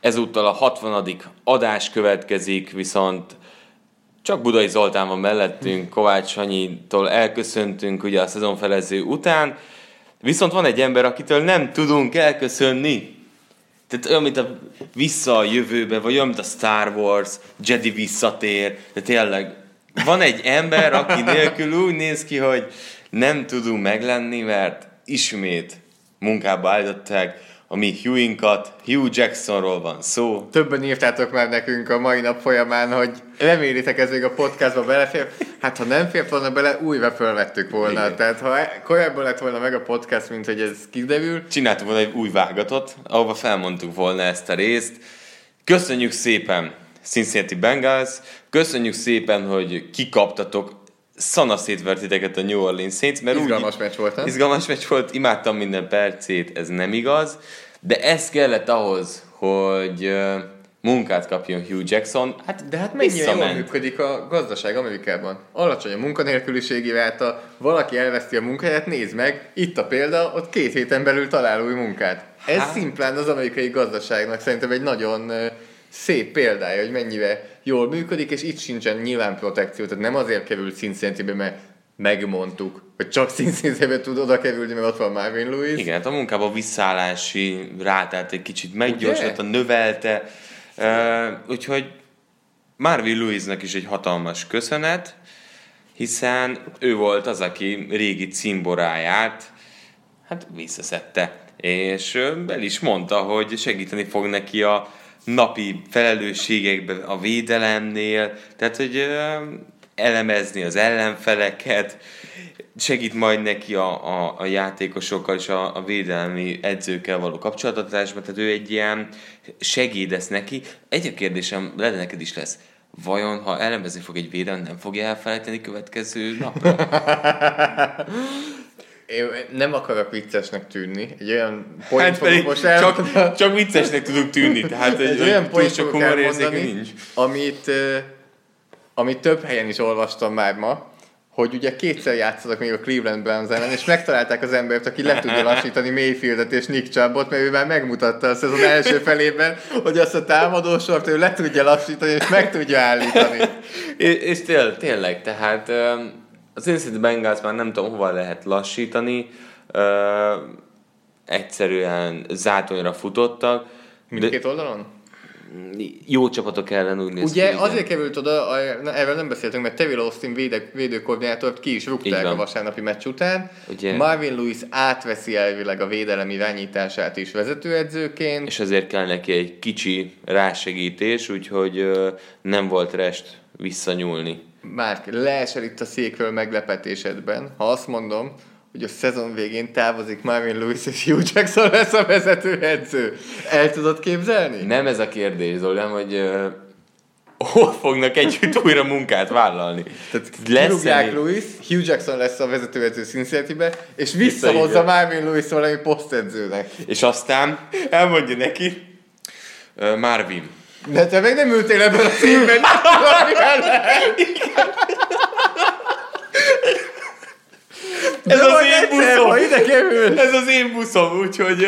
Ezúttal a 60. adás következik, viszont csak Budai Zoltán van mellettünk, Kovács Sanyitól elköszöntünk ugye a szezonfelező után, viszont van egy ember, akitől nem tudunk elköszönni. Tehát olyan, mint a vissza a jövőbe, vagy olyan, mint a Star Wars, Jedi visszatér, de tényleg van egy ember, aki nélkül úgy néz ki, hogy nem tudunk meglenni, mert ismét munkába állították a mi Hughinkat, Hugh Jacksonról van szó. Többen írtátok már nekünk a mai nap folyamán, hogy remélitek ez még a podcastba belefér. Hát ha nem fért volna bele, újra felvettük volna. Igen. Tehát ha korábban lett volna meg a podcast, mint hogy ez kiderül. Csináltuk volna egy új vágatot, ahova felmondtuk volna ezt a részt. Köszönjük szépen Cincinnati Bengals, köszönjük szépen, hogy kikaptatok szana szétvert titeket a New Orleans Saints, mert izgalmas úgy, meccs volt, nem? Izgalmas meccs volt, imádtam minden percét, ez nem igaz, de ez kellett ahhoz, hogy munkát kapjon Hugh Jackson. Hát, de hát mennyire jól működik a gazdaság Amerikában. Alacsony a munkanélküliségi ráta, valaki elveszti a munkáját, nézd meg, itt a példa, ott két héten belül talál új munkát. Ez hát... szimplán az amerikai gazdaságnak szerintem egy nagyon szép példája, hogy mennyire jól működik, és itt sincsen nyilván protekció, tehát nem azért került cincinnati mert megmondtuk, hogy csak cincinnati tud oda kerülni, mert ott van Marvin Lewis. Igen, hát a munkába visszállási rátát egy kicsit meggyorsította, növelte, uh, úgyhogy Marvin Lewisnak is egy hatalmas köszönet, hiszen ő volt az, aki régi cimboráját hát visszaszedte, és el is mondta, hogy segíteni fog neki a napi felelősségekben a védelemnél, tehát hogy elemezni az ellenfeleket, segít majd neki a, a, a játékosokkal és a, a védelmi edzőkkel való kapcsolatatásban, tehát ő egy ilyen segéd lesz neki. Egy kérdésem, lehet neked is lesz, vajon ha elemezni fog egy védelem, nem fogja elfelejteni következő napra? Én nem akarok viccesnek tűnni. Egy olyan point hát el... csak, csak viccesnek tudok tűnni, tehát egy, egy olyan csak humor nincs. Amit, amit több helyen is olvastam már ma, hogy ugye kétszer játszottak még a Cleveland Browns ellen, és megtalálták az embert, aki le tudja lassítani Mayfieldet és Nick Chubbot, mert ő már megmutatta a szezon első felében, hogy azt a támadósort ő le tudja lassítani, és meg tudja állítani. és, és tényleg, tényleg, tehát az Cincinnati Bengals már nem tudom, hova lehet lassítani, uh, egyszerűen zátonyra futottak. Mindkét oldalon? Jó csapatok ellen úgy néz Ugye ki, azért került oda, erről nem beszéltünk, mert Tevil Austin véde, védőkoordinátort ki is rúgták a vasárnapi meccs után. Ugye? Marvin Lewis átveszi elvileg a védelem irányítását is vezetőedzőként. És ezért kell neki egy kicsi rásegítés, úgyhogy nem volt rest visszanyúlni. Márk, leesel itt a székről meglepetésedben, ha azt mondom, hogy a szezon végén távozik Marvin Lewis és Hugh Jackson lesz a vezető edző. El tudod képzelni? Nem ez a kérdés, Zoli, hogy uh, hol fognak együtt újra munkát vállalni. Tehát lesz Lewis, Hugh Jackson lesz a vezetőedző cincinnati és visszahozza Marvin Lewis valami posztedzőnek. És aztán elmondja neki, uh, Marvin, de te még nem ültél ebben a színben. Ez az én buszom. Ha ide kerül. Ez az én buszom, úgyhogy...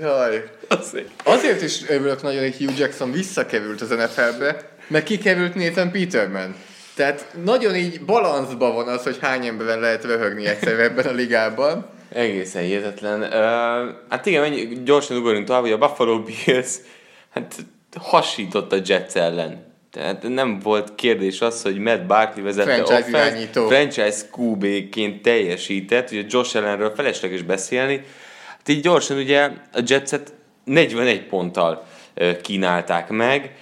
Jaj. Azért. Azért is örülök nagyon, hogy Hugh Jackson visszakerült az NFL-be, mert kikerült Nathan Peterman. Tehát nagyon így balanszban van az, hogy hány emberen lehet röhögni egyszer ebben a ligában. Egészen hihetetlen. Uh, hát igen, mennyi, gyorsan ugorjunk tovább, hogy a Buffalo Bills Hát hasított a Jets ellen. Tehát nem volt kérdés az, hogy Matt Barkley vezette franchise offense, irányító. franchise QB-ként teljesített, ugye Josh Allenről felesleges beszélni. Hát így gyorsan ugye a Jetset 41 ponttal kínálták meg.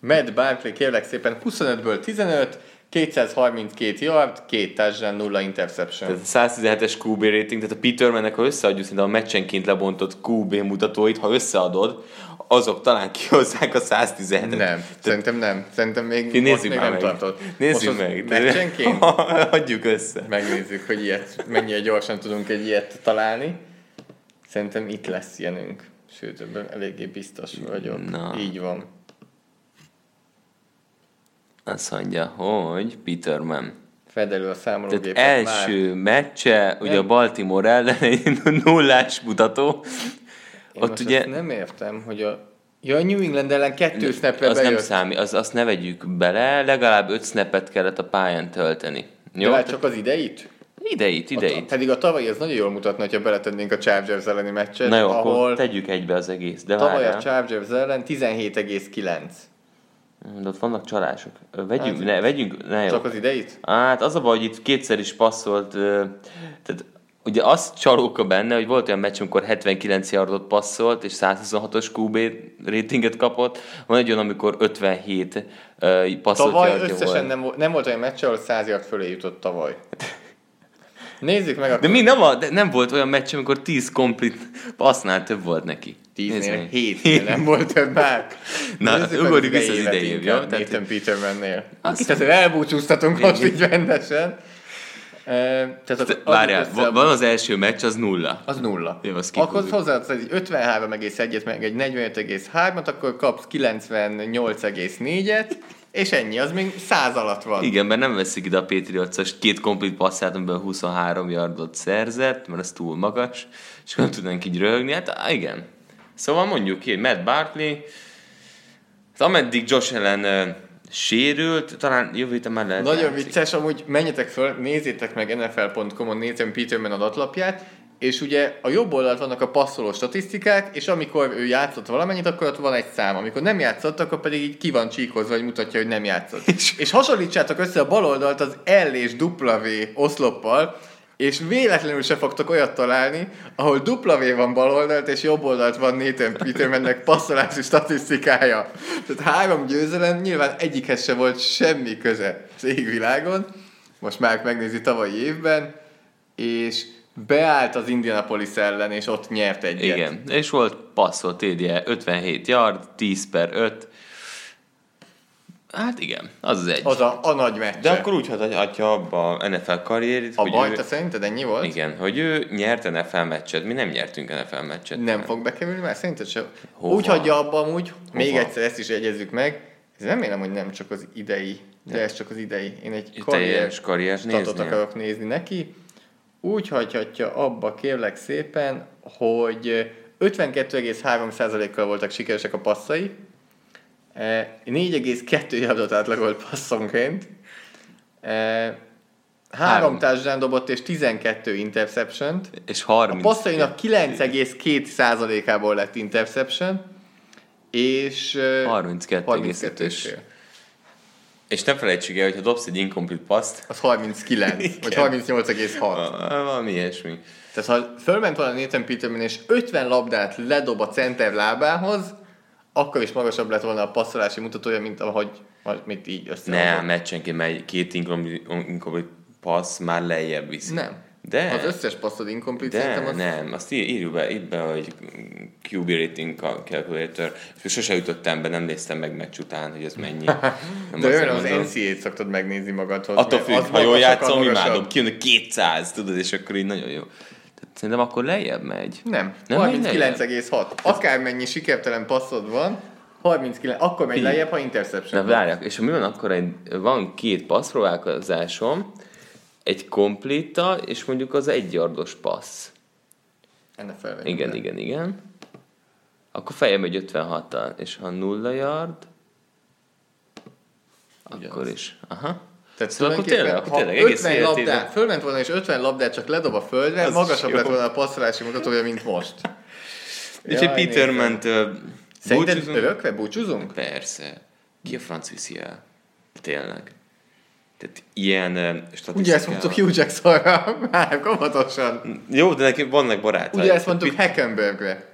Matt Barkley kérlek szépen 25-ből 15, 232 yard, két touchdown, nulla interception. Tehát 117-es QB rating, tehát a Petermannek, ha összeadjuk szerintem a meccsenként lebontott QB mutatóit, ha összeadod, azok talán kihozzák a 117-et. Nem, Tehát, szerintem nem. Szerintem még, nézzük most még nem meg. tartott. Nézzük most meg. Meccsenként? Adjuk össze. Megnézzük, hogy ilyet, mennyire gyorsan tudunk egy ilyet találni. Szerintem itt lesz ilyenünk. Sőt, ebben eléggé biztos vagyok. Na. Így van. Azt mondja, hogy Peterman. Fedelő a számológépet Tehát első már. meccse, ugye a Baltimore ellen egy nullás mutató. Én Ott ugye... nem értem, hogy a Ja, a New England ellen kettő snapre Az bejött. nem számít, az, azt ne vegyük bele, legalább öt snapet kellett a pályán tölteni. Jó? De csak az ideit? Ideit, ideit. A, pedig a tavalyi az nagyon jól mutatna, hogyha beletennénk a Chargers elleni meccset. Na jó, ahol akkor tegyük egybe az egész. De tavaly várjál. a Chargers ellen 17,9. De ott vannak csalások. Vegyünk, hát, ne, vegyünk, ne jó. Csak az ideit? Hát az a baj, hogy itt kétszer is passzolt, tehát ugye az csalóka benne, hogy volt olyan meccs, amikor 79 yardot passzolt, és 126-os QB ratinget kapott, van egy olyan, amikor 57 uh, passzolt Tavaly összesen volt. Nem, nem volt olyan meccs, ahol 100 yard fölé jutott tavaly. Nézzük meg akkor. De mi nem, a, de nem volt olyan meccs, amikor 10 komplet passznál több volt neki. 10-nél 7 nem volt több már. Na, ugorjuk vissza az idején, jó? Nathan Petermannél. Akit azért elbúcsúztatunk most így rendesen. Tehát Várjál, össze, van az első meccs, az nulla. Az nulla. Jó, az akkor hozzáadsz egy 53,1-et, meg egy 45,3-at, akkor kapsz 98,4-et, és ennyi, az még száz alatt van. Igen, mert nem veszik ide a Patriots két komplet passzát, amiből 23 yardot szerzett, mert ez túl magas, és nem tudnánk így röhögni. Hát igen. Szóval mondjuk ki, Matt Barkley, hát ameddig Josh ellen sérült, talán jövő héten már lehet. Nagyon játszik. vicces, amúgy menjetek föl, nézzétek meg nfl.com-on Nathan Peterman adatlapját, és ugye a jobb oldalt vannak a passzoló statisztikák, és amikor ő játszott valamennyit, akkor ott van egy szám. Amikor nem játszott, akkor pedig így ki van csíkozva, hogy mutatja, hogy nem játszott. és, és hasonlítsátok össze a bal oldalt az L és W oszloppal, és véletlenül se fogtok olyat találni, ahol dupla V van bal oldalt, és jobb oldalt van Nathan Petermannek passzolási statisztikája. Tehát három győzelem, nyilván egyikhez se volt semmi köze az égvilágon, most már megnézi tavalyi évben, és beállt az Indianapolis ellen, és ott nyert egyet. Igen, és volt passzolt TDE 57 yard, 10 per 5, Hát igen, az az egy. Az a, a nagy meccs. De akkor úgy hagyhatja abba a NFL karrierit, a hogy ő... szerinted ennyi volt? Igen, hogy ő nyert NFL meccset, mi nem nyertünk NFL meccset. Nem, nem. fog bekerülni már, szerinted sem. Hova? Úgy hagyja abba amúgy, Hova? még egyszer ezt is egyezzük meg, ez remélem, hogy nem csak az idei, de ez csak az idei. Én egy karrier, karrier statot akarok nézni neki. Úgy hagyhatja abba, kérlek szépen, hogy 52,3%-kal voltak sikeresek a passzai, 4,2 yardot átlagolt passzonként, három touchdown dobott és 12 interception És 30. A passzainak 9,2%-ából lett interception, és 32, 32 és és ne felejtsük el, hogy ha dobsz egy incomplete paszt... Az 39, vagy 38,6. Valami ilyesmi. Tehát ha fölment volna Nathan Peterman, és 50 labdát ledob a center lábához, akkor is magasabb lett volna a passzolási mutatója, mint ahogy mit így össze. Nem, meccsenként megy két incomplete passz már lejjebb viszi. Nem. De. Az összes passzod incomplete De, az... nem, azt ír, írjuk be, itt be, hogy QB rating calculator, és sose jutottam be, nem néztem meg meccs után, hogy ez mennyi. Nem De olyan az NCA-t szoktad megnézni magadhoz. Attól függ, ha jól játszom, imádom, kijön 200, tudod, és akkor így nagyon jó. Szerintem akkor lejjebb megy. Nem, nem 39,6. Akármennyi sikertelen passzod van, 39, akkor megy lejjebb, ha interception. Na várjak, és mi van akkor, egy, van két passzpróbálkozásom, egy kompléta, és mondjuk az egy yardos passz. Ennek fel. Igen, igen, igen. Akkor fejem egy 56 és ha nulla yard, Ugyanaz. akkor is. Aha. Tehát szóval akkor tényleg, akkor tényleg egész 50 labdát, fölment volna és 50 labdát csak ledob a földre, az magasabb lett volna a passzolási mutatója, mint most. És egy Peterman Szerinted örökre búcsúzunk? Persze. Ki a franc viszi el? Tényleg. Tehát ilyen statisztikával... Ugye ezt mondtuk Hugh Jacksonra, már komatosan. Jó, de neki vannak barátai. Ugye ezt mondtuk Hackenbergre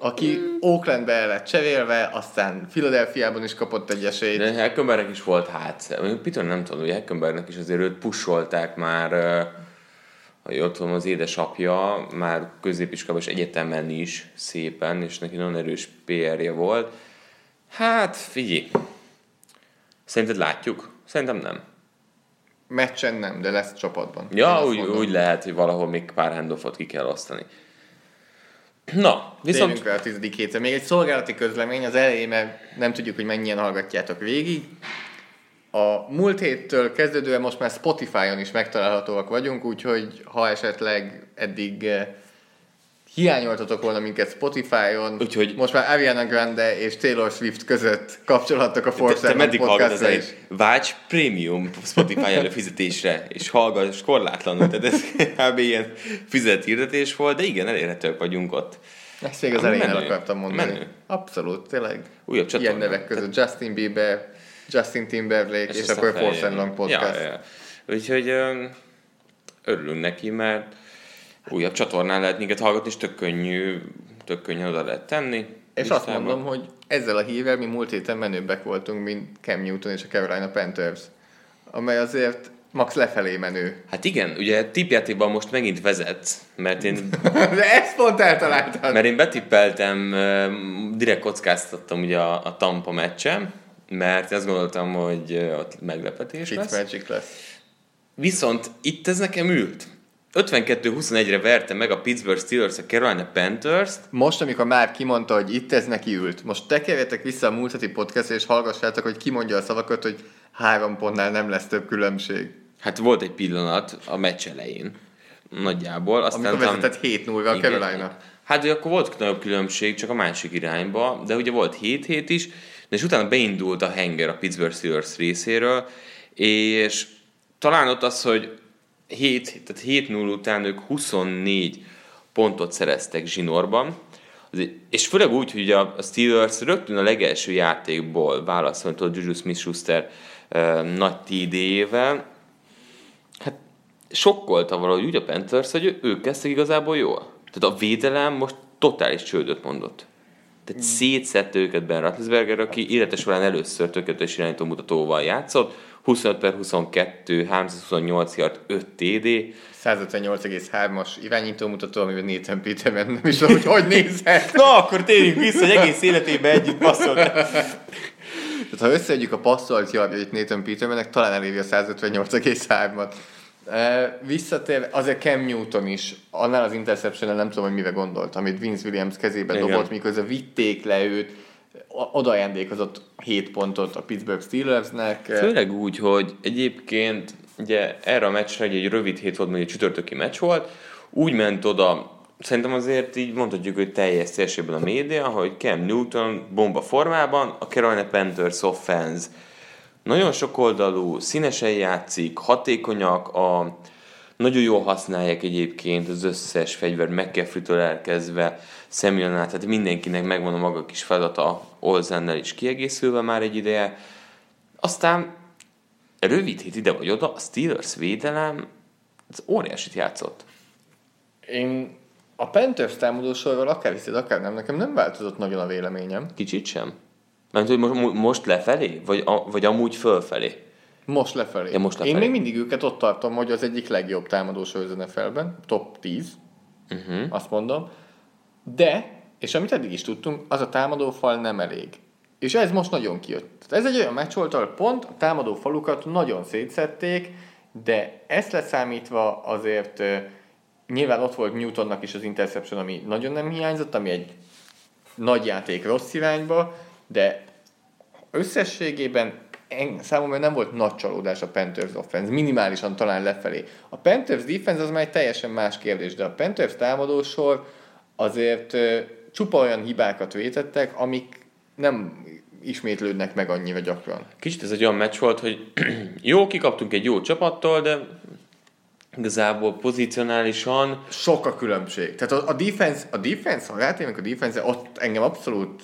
aki mm. Oaklandbe el lett cserélve, aztán Philadelphiában is kapott egy esélyt. De Hackenbergnek is volt hát. Peter nem tudom, hogy Hackenbergnek is azért őt pusolták már, ha jól tudom, az édesapja már középiskolában és egyetemen is szépen, és neki nagyon erős PR-je volt. Hát, figyelj. Szerinted látjuk? Szerintem nem. Meccsen nem, de lesz csapatban. Ja, úgy, úgy lehet, hogy valahol még pár handoffot ki kell osztani. Na, viszont... Térjünk rá a tizedik hétre. Még egy szolgálati közlemény az elején, mert nem tudjuk, hogy mennyien hallgatjátok végig. A múlt héttől kezdődően most már Spotify-on is megtalálhatóak vagyunk, úgyhogy ha esetleg eddig eh, hiányoltatok volna minket Spotify-on, Úgyhogy most már Ariana Grande és Taylor Swift között kapcsolattak a Force Te, te meddig hallgatod is. Vágy prémium Spotify előfizetésre, és hallgass korlátlanul, tehát ez kb. ilyen fizet hirdetés volt, de igen, elérhetők vagyunk ott. Ezt még az elején el akartam mondani. Menő. Abszolút, tényleg. Újabb Ilyen nevek között. Justin Bieber, Justin Timberlake és, és akkor Force Long Podcast. Ja, ja. Úgyhogy örülünk neki, mert újabb csatornán lehet minket hallgatni, és tök könnyű, tök könnyű oda lehet tenni. És listába. azt mondom, hogy ezzel a hírrel mi múlt héten menőbbek voltunk, mint Cam Newton és a Carolina Panthers, amely azért max lefelé menő. Hát igen, ugye tippjátékban most megint vezet, mert én... De ezt pont eltaláltad! Mert én betippeltem, direkt kockáztattam ugye a, a Tampa meccsen, mert azt gondoltam, hogy ott meglepetés lesz. Magic lesz. Viszont itt ez nekem ült. 52-21-re verte meg a Pittsburgh Steelers a Carolina Panthers-t. Most, amikor már kimondta, hogy itt ez neki ült, most tekerjetek vissza a múlt heti podcast és hallgassátok, hogy kimondja a szavakat, hogy három pontnál nem lesz több különbség. Hát volt egy pillanat a meccs elején, nagyjából. Aztán Amikor vezetett 7 0 a Carolina. Hát akkor volt nagyobb különbség, csak a másik irányba, de ugye volt 7-7 is, de és utána beindult a henger a Pittsburgh Steelers részéről, és talán ott az, hogy 7, tehát 7-0 után ők 24 pontot szereztek zsinórban, és főleg úgy, hogy a Steelers rögtön a legelső játékból válaszolt a Juju Smith-Schuster nagy TD-jével, hát sokkolta valahogy úgy a Panthers, hogy ők kezdtek igazából jól. Tehát a védelem most totális csődöt mondott. Tehát mm. szétszett őket Ben Roethlisberger, aki élete során először tökéletes irányító mutatóval játszott, 25 per 22, 328 yard, 5 TD. 158,3-as irányítómutató, amivel Nathan Peterman nem is tudom, hogy hogy nézhet. Na, akkor térjünk vissza, hogy egész életében együtt passzolt. Tehát ha összeadjuk a passzolt yardjait Nathan Petermannek, talán eléri a 158,3-at. Visszatér, azért Cam Newton is, annál az interception nem tudom, hogy mire gondolt, amit Vince Williams kezébe Igen. dobott, miközben vitték le őt, oda ajándékozott 7 pontot a Pittsburgh Steelersnek. Főleg úgy, hogy egyébként ugye erre a meccsre egy, egy rövid hét volt, egy csütörtöki meccs volt, úgy ment oda, szerintem azért így mondhatjuk, hogy teljes szélsőben a média, hogy Cam Newton bomba formában, a Carolina Panthers offense nagyon sok oldalú, színesen játszik, hatékonyak, a, nagyon jól használják egyébként az összes fegyver McCaffrey-től elkezdve, Samuel tehát mindenkinek megvan a maga kis feladata, Olzennel is kiegészülve már egy ideje. Aztán rövid hét ide vagy oda, a Steelers védelem az óriásit játszott. Én a Panthers támadósorról akár hiszed, akár nem, nekem nem változott nagyon a véleményem. Kicsit sem? Mert hogy most, most lefelé? Vagy, a, vagy amúgy fölfelé? Most lefelé. Ja, most lefelé. Én még mindig őket ott tartom, hogy az egyik legjobb támadósor az NFL-ben, top 10, uh-huh. Mhm. azt mondom. De, és amit eddig is tudtunk, az a támadófal nem elég. És ez most nagyon kijött. Ez egy olyan meccs volt, ahol pont a támadó falukat nagyon szétszették, de ezt leszámítva azért nyilván ott volt Newtonnak is az interception, ami nagyon nem hiányzott, ami egy nagy játék rossz irányba, de összességében számomra nem volt nagy csalódás a Panthers offense, minimálisan talán lefelé. A Panthers defense az már egy teljesen más kérdés, de a Panthers támadósor azért csupa olyan hibákat vétettek, amik nem ismétlődnek meg annyira gyakran. Kicsit ez egy olyan meccs volt, hogy jó, kikaptunk egy jó csapattól, de igazából pozicionálisan... Sok a különbség. Tehát a, a defense, a defense, ha rátérünk a defense ott engem abszolút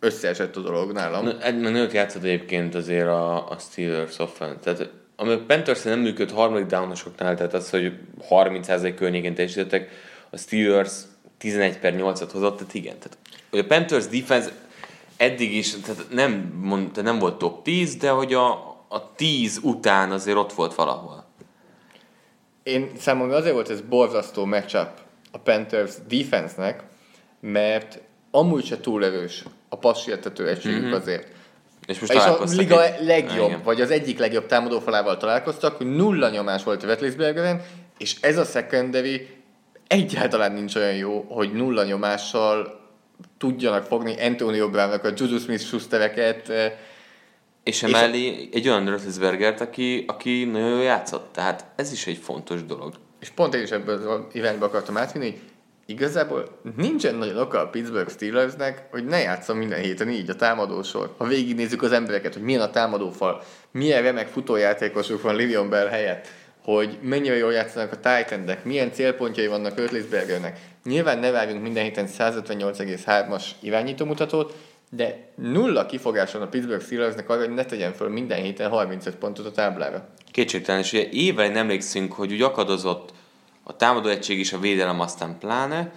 összeesett a dolog nálam. Na, egy nőt játszott egyébként azért a, a Steelers offense. Tehát ami a panthers nem működt harmadik downosoknál, tehát az, hogy 30% környékén teljesítettek, a Steelers 11 per 8-at hozott, tehát igen. Tehát, hogy a Panthers defense eddig is, tehát nem, mond, tehát nem volt top 10, de hogy a, a 10 után azért ott volt valahol. Én számomra azért volt ez borzasztó matchup a Panthers defense-nek, mert amúgy se túl erős a passértető egységük mm-hmm. azért. És most és a liga egy... legjobb, Igen. vagy az egyik legjobb támadófalával találkoztak, hogy nulla nyomás volt a Vetlisbergeren, és ez a secondary egyáltalán nincs olyan jó, hogy nulla nyomással tudjanak fogni Antonio Brownnak a Juju Smith-Schustereket. És emellé egy olyan Roethlisbergert, aki, aki nagyon jól játszott. Tehát ez is egy fontos dolog. És pont én is ebből az irányba akartam átvinni, hogy igazából nincsen nagyon oka a Pittsburgh Steelersnek, hogy ne játszom minden héten így a támadósor. Ha végignézzük az embereket, hogy milyen a támadófal, milyen remek futójátékosuk van Livion Bell helyett, hogy mennyire jól játszanak a titan milyen célpontjai vannak Ötlisbergernek. Nyilván ne várjunk minden héten 158,3-as irányítómutatót, de nulla kifogáson a Pittsburgh Steelersnek arra, hogy ne tegyen föl minden héten 35 pontot a táblára. Kétségtelen, és ugye nem emlékszünk, hogy úgy akadozott a támadó egység és a védelem aztán pláne.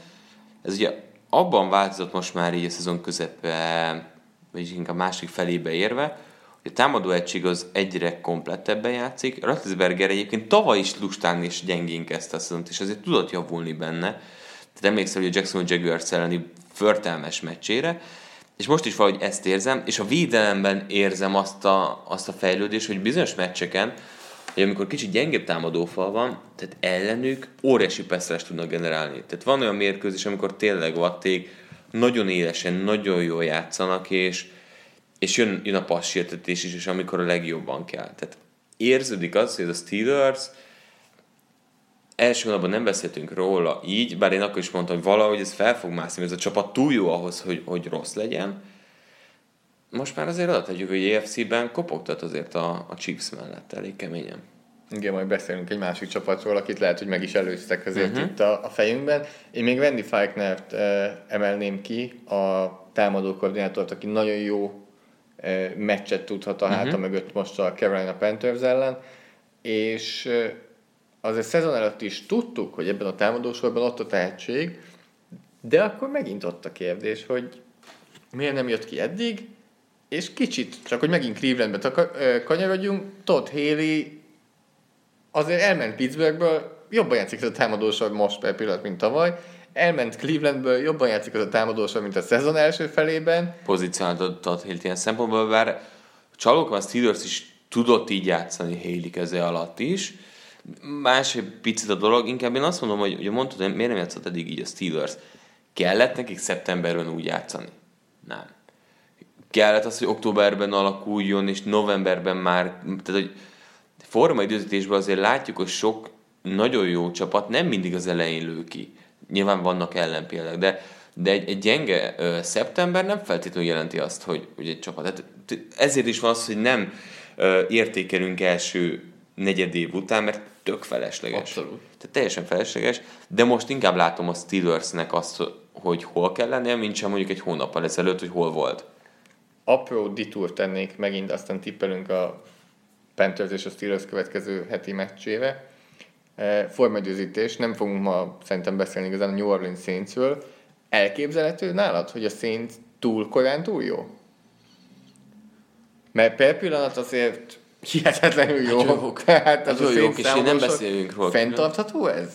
Ez ugye abban változott most már így a szezon közepe, vagy inkább másik felébe érve, a támadó egység az egyre komplettebben játszik. Ratlisberger egyébként tavaly is lustán és gyengén kezdte a szezont, és azért tudott javulni benne. Tehát emlékszel, hogy a Jackson Jaguars elleni förtelmes meccsére, és most is valahogy ezt érzem, és a védelemben érzem azt a, azt a fejlődést, hogy bizonyos meccseken, hogy amikor kicsit gyengébb támadófal van, tehát ellenük óriási passzrást tudnak generálni. Tehát van olyan mérkőzés, amikor tényleg vatték, nagyon élesen, nagyon jól játszanak, és, és jön, jön a passértetés is, és amikor a legjobban kell. Tehát érződik az, hogy ez a Steelers első hónapban nem beszéltünk róla így, bár én akkor is mondtam, hogy valahogy ez fel fog mászni, ez a csapat túl jó ahhoz, hogy, hogy rossz legyen. Most már azért adatadjuk, hogy EFC-ben kopogtat azért a, a Chiefs mellett elég keményen. Igen, majd beszélünk egy másik csapatról, akit lehet, hogy meg is előztek azért uh-huh. itt a, a fejünkben. Én még Wendy Falknert uh, emelném ki, a támadó koordinátort, aki nagyon jó meccset tudhat a uh-huh. háta mögött most a Carolina Panthers ellen, és azért szezon előtt is tudtuk, hogy ebben a támadósorban ott a tehetség, de akkor megint ott a kérdés, hogy miért nem jött ki eddig, és kicsit, csak hogy megint Clevelandbe kanyarodjunk, Todd Haley azért elment Pittsburghből, jobban játszik az a támadósor most per pillanat, mint tavaly, elment Clevelandből, jobban játszik az a támadósor, mint a szezon első felében. Pozícionáltat Haley ilyen szempontból, bár csalók van, Steelers is tudott így játszani Haley keze alatt is, egy picit a dolog, inkább én azt mondom, hogy ugye mondtad, hogy miért nem játszott eddig így a Steelers. Kellett nekik szeptemberben úgy játszani? Nem. Kellett az, hogy októberben alakuljon, és novemberben már, tehát hogy forma időzítésben azért látjuk, hogy sok nagyon jó csapat nem mindig az elején lő ki. Nyilván vannak ellenpéldák, de, de egy, egy gyenge ö, szeptember nem feltétlenül jelenti azt, hogy, hogy egy csapat. Tehát ezért is van az, hogy nem ö, értékelünk első negyed év után, mert tök felesleges. Abszolút. Tehát teljesen felesleges, de most inkább látom a Steelersnek azt, hogy hol kell lennie, mint sem mondjuk egy hónappal ezelőtt, hogy hol volt. Apró ditúr tennék megint, aztán tippelünk a Panthers és a Steelers következő heti meccsére. E, formaidőzítés, nem fogunk ma szerintem beszélni igazán a New Orleans Saintsről. Elképzelhető nálad, hogy a Saints túl korán túl jó? Mert per pillanat azért hihetetlenül jó. Hát jók. Tehát az, az jó jók, és én nem beszélünk róla. Fenntartható ez?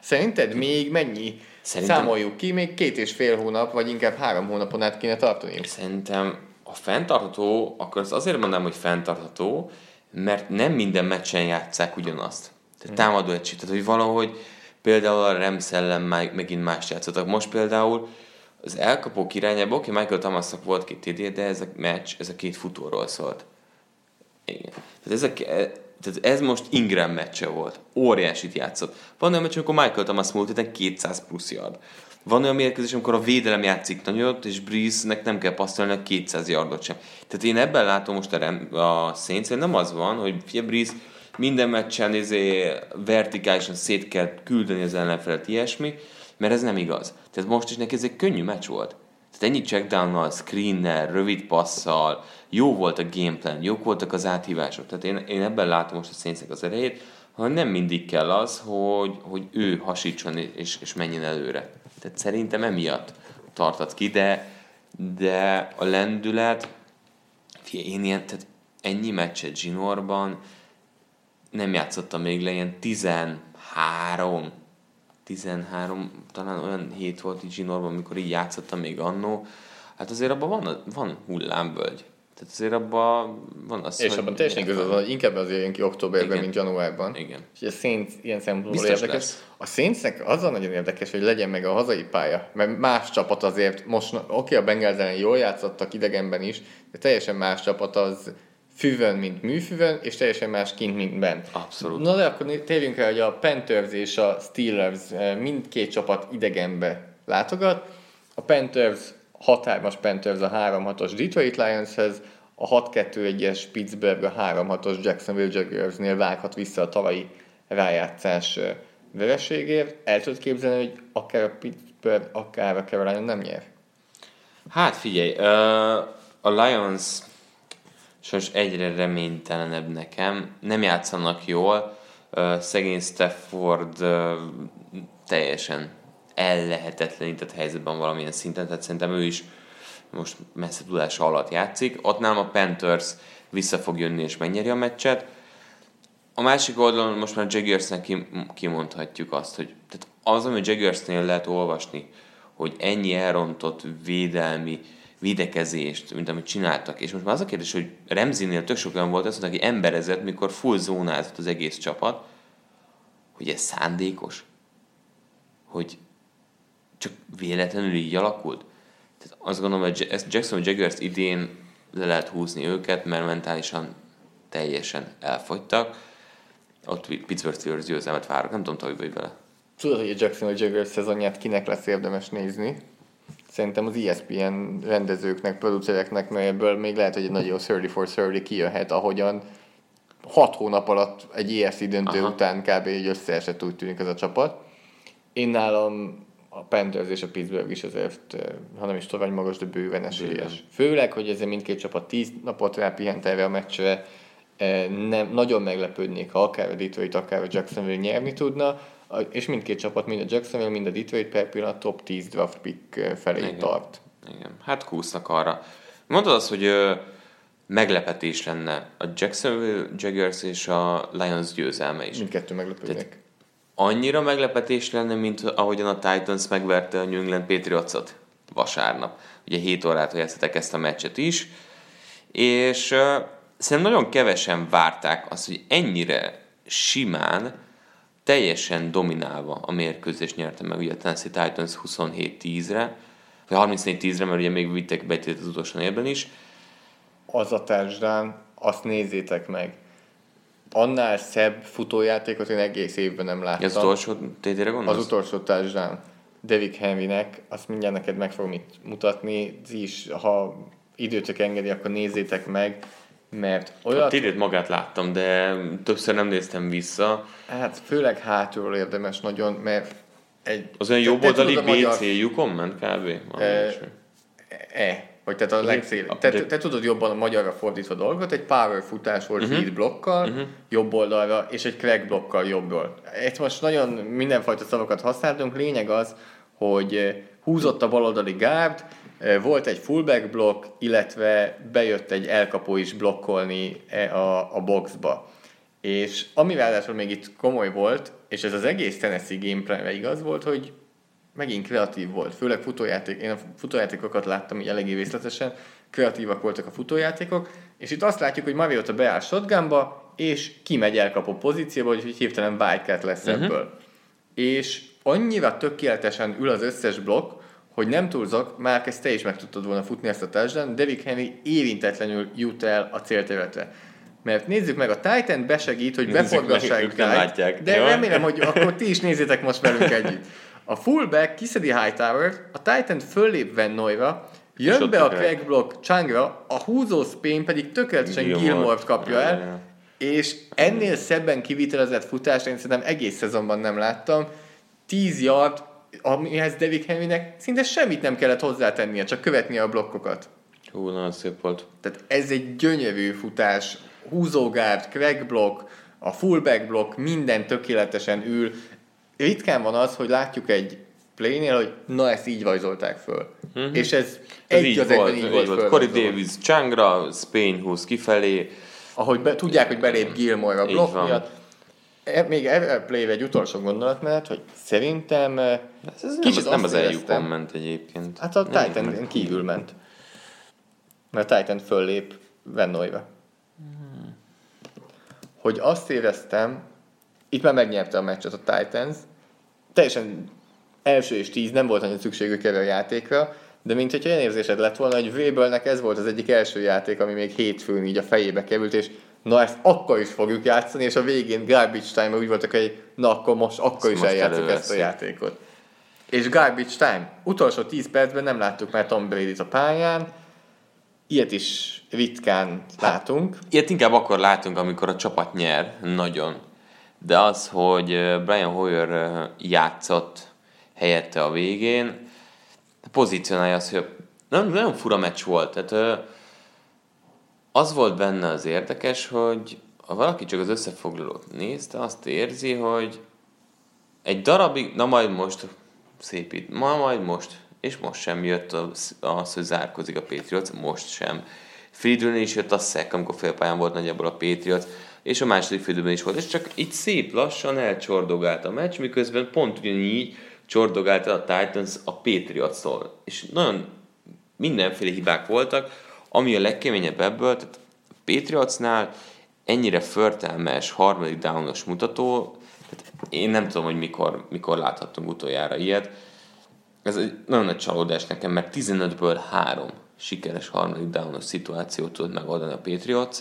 Szerinted még mennyi? Szerintem... Számoljuk ki, még két és fél hónap, vagy inkább három hónapon át kéne tartani. Szerintem a fenntartható, akkor azt azért mondanám, hogy fenntartható, mert nem minden meccsen játszák ugyanazt. Tehát támadó egység, tehát hogy valahogy például a Rams megint más játszottak. Most például az elkapók irányába, oké, Michael Thomasnak volt két TD, de ez a meccs, ez a két futóról szólt. Igen. Tehát ez, a, tehát ez most Ingram meccse volt. Óriásit játszott. Van olyan meccs, amikor Michael Thomas múlt héten 200 plusz yard. Van olyan mérkőzés, amikor a védelem játszik nagyot, és Breeze-nek nem kell passzolni a 200 yardot sem. Tehát én ebben látom most a, a saints nem az van, hogy Breeze minden meccsen izé vertikálisan szét kell küldeni az ellenfelet, ilyesmi, mert ez nem igaz. Tehát most is neki ez egy könnyű meccs volt. Tehát ennyi checkdownnal, screennel, rövid passzal, jó volt a gameplan, jók voltak az áthívások. Tehát én, én ebben látom most a szénszek az erejét, hogy nem mindig kell az, hogy, hogy ő hasítson és, és menjen előre. Tehát szerintem emiatt tartat ki, de, de a lendület, fia, én ilyen, tehát ennyi meccset zsinórban nem játszottam még le, ilyen 13 13, talán olyan hét volt így zsinórban, amikor így játszottam még annó, hát azért abban van, van hullámvölgy. Tehát azért abban van az, És abban teljesen igazad van, inkább azért jön ki októberben, Igen. mint januárban. Igen. És a Saints ilyen szempontból érdekes. Lesz. A Saintsnek azzal nagyon érdekes, hogy legyen meg a hazai pálya, mert más csapat azért, most oké, okay, a Bengals jól játszottak idegenben is, de teljesen más csapat az füvön, mint műfüvön, és teljesen más kint, mint bent. Abszolút. Na de akkor térjünk el, hogy a Panthers és a Steelers eh, mindkét csapat idegenbe látogat. A Panthers, 6-3-as Panthers a 3-6-os Detroit Lionshez, a 6-2-1-es Pittsburgh a 3-6-os Jacksonville Jaguarsnél vághat vissza a tavalyi rájátszás eh, vereségért. El tudod képzelni, hogy akár a Pittsburgh, akár a Carolina nem nyer? Hát figyelj, uh, a Lions sajnos egyre reménytelenebb nekem. Nem játszanak jól, uh, szegény Stafford uh, teljesen ellehetetlenített helyzetben valamilyen szinten, tehát szerintem ő is most messze tudása alatt játszik. Ott nálam a Panthers vissza fog jönni és megnyeri a meccset. A másik oldalon most már Jaguarsnek kimondhatjuk azt, hogy tehát az, ami Jaguarsnél lehet olvasni, hogy ennyi elrontott védelmi védekezést, mint amit csináltak. És most már az a kérdés, hogy Remzinél tök sok olyan volt, azt mondta, aki emberezett, mikor full zónázott az egész csapat, hogy ez szándékos? Hogy csak véletlenül így alakult? Tehát azt gondolom, hogy ezt Jackson Jaguars idén le lehet húzni őket, mert mentálisan teljesen elfogytak. Ott Pittsburgh Steelers győzelmet várok, nem tudom, hogy vagy vele. Tudod, hogy a Jackson Jaguars szezonját kinek lesz érdemes nézni? Szerintem az ESPN rendezőknek, producereknek, mert ebből még lehet, hogy egy nagyon 30 for 30 kijöhet, ahogyan hat hónap alatt egy ESC döntő Aha. után kb. egy összeesett úgy tűnik ez a csapat. Én nálam a Panthers és a Pittsburgh is azért, eh, ha nem is torony magas, de bőven esélyes. Főleg, hogy ezért mindkét csapat 10 napot rápihent erre a meccsre, eh, nem, nagyon meglepődnék, ha akár a Detroit, akár a Jacksonville nyerni tudna, és mindkét csapat, mind a Jacksonville, mind a Detroit per pillanat top 10 draft pick felé Igen. tart. Igen, hát kúsznak arra. Mondod azt, hogy ö, meglepetés lenne a Jacksonville Jaguars és a Lions győzelme is. Mindkettő meglepődnek. annyira meglepetés lenne, mint ahogyan a Titans megverte a New England Patriots-ot vasárnap. Ugye 7 órát játszottak ezt a meccset is, és uh, szerintem nagyon kevesen várták azt, hogy ennyire simán teljesen dominálva a mérkőzést nyerte meg ugye a Tennessee Titans 27-10-re, vagy 34-10-re, mert ugye még vittek betét az utolsó évben is. Az a touchdown, azt nézzétek meg. Annál szebb futójátékot én egész évben nem láttam. Az utolsó tétére gondolsz? Az utolsó touchdown. David Henrynek, azt mindjárt neked meg fogom itt mutatni, is, ha időtök engedi, akkor nézzétek meg mert olyat... A térét magát láttam, de többször nem néztem vissza. Hát főleg hátulról érdemes nagyon, mert egy... Az olyan jobb oldali BC magyar... Yukon ment kb? E, e, vagy tehát a legszél. Te, te, tudod jobban a magyarra fordítva dolgot, egy power futás volt uh-huh. feed blokkal, uh-huh. jobb oldalra, és egy crack blokkal jobbról. Itt most nagyon mindenfajta szavakat használtunk, lényeg az, hogy húzott a baloldali gárd, volt egy fullback blokk, illetve bejött egy elkapó is blokkolni e, a, a boxba. És ami ráadásul még itt komoly volt, és ez az egész Tennessee gameplanre igaz volt, hogy megint kreatív volt. Főleg futójáték, én a futójátékokat láttam így eléggé részletesen, kreatívak voltak a futójátékok, és itt azt látjuk, hogy Mariota beáll shotgunba, és kimegy elkapó pozícióba, hogy hirtelen wildcat lesz uh-huh. ebből. És annyira tökéletesen ül az összes blokk, hogy nem túlzok, már ezt te is meg tudtad volna futni ezt a touchdown, Devik Henry érintetlenül jut el a célterületre. Mert nézzük meg, a Titan besegít, hogy beforgassák látják. De Jó? remélem, hogy akkor ti is nézzétek most velünk együtt. A fullback kiszedi hightower a Titan föllép Vennoyra, jön be a crack block Changra, a húzó Spain pedig tökéletesen Gilmore-t kapja el, és ennél szebben kivitelezett futást én szerintem egész szezonban nem láttam. 10 yard, amihez Devik Henrynek szinte semmit nem kellett hozzátennie, csak követnie a blokkokat. Hú, nagyon szép volt. Tehát ez egy gyönyörű futás, húzógárd, crack block, a fullback block, minden tökéletesen ül. Ritkán van az, hogy látjuk egy playnél, hogy na ezt így rajzolták föl. Uh-huh. És ez, ez egy így az volt, így volt. volt. Corey Davis Changra, Spain húz kifelé. Ahogy be, tudják, hogy belép Gilmore a blokk miatt. E, még erre play egy utolsó gondolat mellett, hogy szerintem ez, ez kicsit nem, nem az eljukon ment egyébként. Hát a Titan kívül ment. Mert a Titan föllép Vennoyra. Hmm. Hogy azt éreztem, itt már megnyerte a meccset a Titans, teljesen első és tíz nem volt annyira szükségük erre a játékra, de mint hogy olyan érzésed lett volna, hogy Webernek ez volt az egyik első játék, ami még hétfőn így a fejébe került, és na ezt akkor is fogjuk játszani, és a végén garbage time úgy voltak, hogy na akkor most akkor is eljátszuk ezt a játékot. És garbage time. Utolsó 10 percben nem láttuk már Tom brady a pályán, ilyet is ritkán látunk. Hát, ilyet inkább akkor látunk, amikor a csapat nyer, nagyon. De az, hogy Brian Hoyer játszott helyette a végén, pozícionálja azt, hogy nagyon, nagyon fura meccs volt. Tehát az volt benne az érdekes, hogy ha valaki csak az összefoglalót nézte, azt érzi, hogy egy darabig, na majd most szépít, ma majd most, és most sem jött az, az hogy zárkozik a Patriots, most sem. Friedrich is jött a szek, amikor félpályán volt nagyjából a Patriots, és a második félidőben is volt, és csak így szép lassan elcsordogált a meccs, miközben pont ugyanígy csordogált a Titans a Patriots-tól. És nagyon mindenféle hibák voltak, ami a legkeményebb ebből, tehát a Patriotsnál ennyire förtelmes harmadik downos mutató, tehát én nem tudom, hogy mikor, mikor láthattunk utoljára ilyet. Ez egy nagyon nagy csalódás nekem, mert 15-ből 3 sikeres harmadik downos szituációt tud megoldani a Patriots.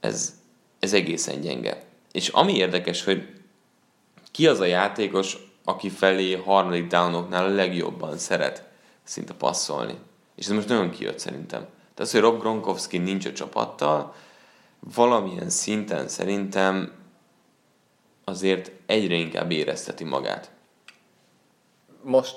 Ez, ez egészen gyenge. És ami érdekes, hogy ki az a játékos, aki felé harmadik downoknál a legjobban szeret szinte passzolni. És ez most nagyon kijött szerintem. Tehát az, hogy Rob Gronkowski nincs a csapattal, valamilyen szinten szerintem azért egyre inkább érezteti magát. Most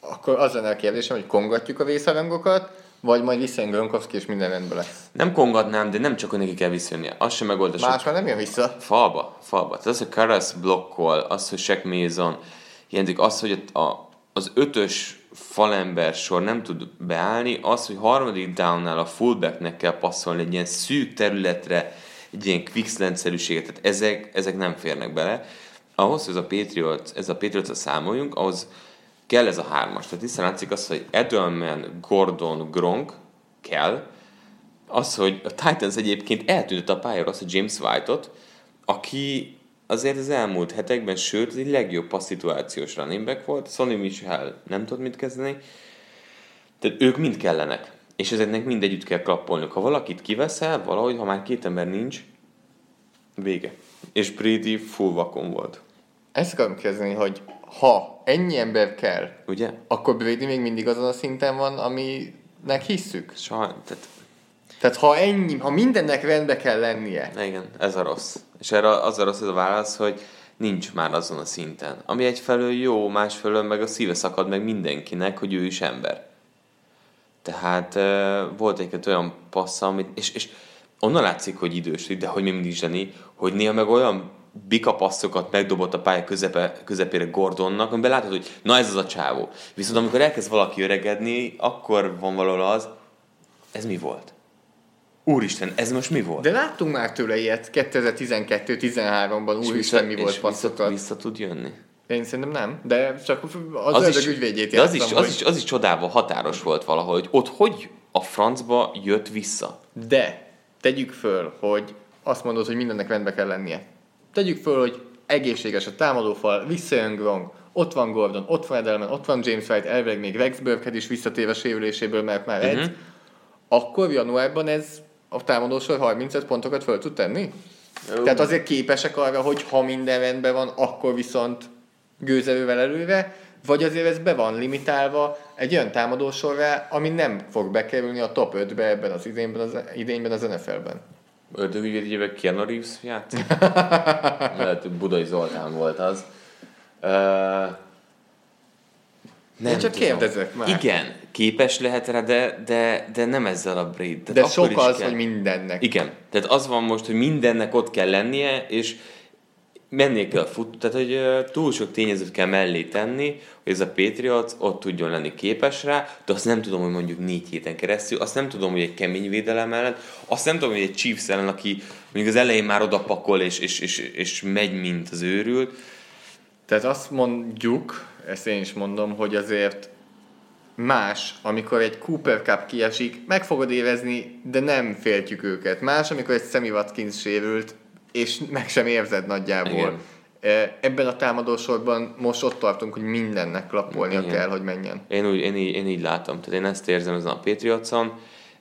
akkor az lenne a kérdésem, hogy kongatjuk a vészarangokat, vagy majd visszajön Gronkowski, és minden rendben lesz. Nem kongatnám, de nem csak, hogy neki kell visszajönnie. Az sem megoldás. Más már nem jön vissza. Falba, falba. Tehát az, hogy Karas blokkol, az, hogy Shaq Mason hiányzik, az, hogy a, az ötös falember sor nem tud beállni, az, hogy harmadik downnál a fullbacknek kell passzolni egy ilyen szűk területre, egy ilyen quickslant-szerűséget, tehát ezek, ezek nem férnek bele. Ahhoz, hogy ez a Patriot, ez a Patriot a számoljunk, ahhoz kell ez a hármas. Tehát hiszen látszik az, hogy Edelman, Gordon, Gronk kell, az, hogy a Titans egyébként eltűnt a pályára azt a James White-ot, aki azért az elmúlt hetekben, sőt, az egy legjobb passzituációs running back volt, Sonny Michel nem tud mit kezdeni, tehát ők mind kellenek, és ezeknek mindegyütt kell klappolni. Ha valakit kiveszel, valahogy, ha már két ember nincs, vége. És Brady full vakon volt. Ezt akarom kezdeni, hogy ha ennyi ember kell, Ugye? akkor Brady még mindig azon a szinten van, aminek hisszük. Sajnos, tehát... tehát ha ennyi, ha mindennek rendbe kell lennie. Igen, ez a rossz. És erre az a rossz ez a válasz, hogy nincs már azon a szinten. Ami egyfelől jó, másfelől meg a szíve szakad meg mindenkinek, hogy ő is ember. Tehát volt egy olyan passza, amit, és, és onnan látszik, hogy idős, de hogy még mindig zseni, hogy néha meg olyan bika passzokat megdobott a pálya közepe, közepére Gordonnak, amiben látod, hogy na ez az a csávó. Viszont amikor elkezd valaki öregedni, akkor van valahol az, ez mi volt? Úristen, ez most mi volt? De láttunk már tőle ilyet 2012-13-ban, úristen, mi volt passzokat. Vissza, vissza tud jönni? Én szerintem nem, de csak az, az is, ügyvédjét játszom, az is, hogy... az, is, az is csodával határos volt valahogy, hogy ott hogy a francba jött vissza. De tegyük föl, hogy azt mondod, hogy mindennek rendbe kell lennie. Tegyük föl, hogy egészséges a támadófal, visszajön Gronk, ott van Gordon, ott van Edelman, ott van James White, elvileg még Rex Burkhead is visszatér a sérüléséből, mert már uh-huh. egy. Akkor januárban ez a támadósor 35 pontokat föl tud tenni? Jó. Tehát azért képesek arra, hogy ha minden rendben van, akkor viszont gőzerővel előre, vagy azért ez be van limitálva egy olyan támadósorra, ami nem fog bekerülni a top 5-be ebben az idényben az, idényben az NFL-ben. Ördögügyvédjében Keanu Reeves játszik? Lehet, Budai Zoltán volt az. Uh, nem Én csak tudom. kérdezek már. Igen, képes lehet rá, de, de, de nem ezzel a braid. De sok az, kell. hogy mindennek. Igen, tehát az van most, hogy mindennek ott kell lennie, és mennék kell fut, tehát hogy túl sok tényezőt kell mellé tenni, hogy ez a Patriots ott tudjon lenni képes rá, de azt nem tudom, hogy mondjuk négy héten keresztül, azt nem tudom, hogy egy kemény védelem ellen, azt nem tudom, hogy egy Chiefs ellen, aki mondjuk az elején már odapakol és, és, és, és megy, mint az őrült. Tehát azt mondjuk, ezt én is mondom, hogy azért más, amikor egy Cooper Cup kiesik, meg fogod érezni, de nem féltjük őket. Más, amikor egy Sammy Watkins sérült, és meg sem érzed nagyjából. Igen. E, ebben a támadósorban most ott tartunk, hogy mindennek klappolnia Igen. kell, hogy menjen. Én, úgy, én, így, én így látom, tehát én ezt érzem ezen a Patriotson,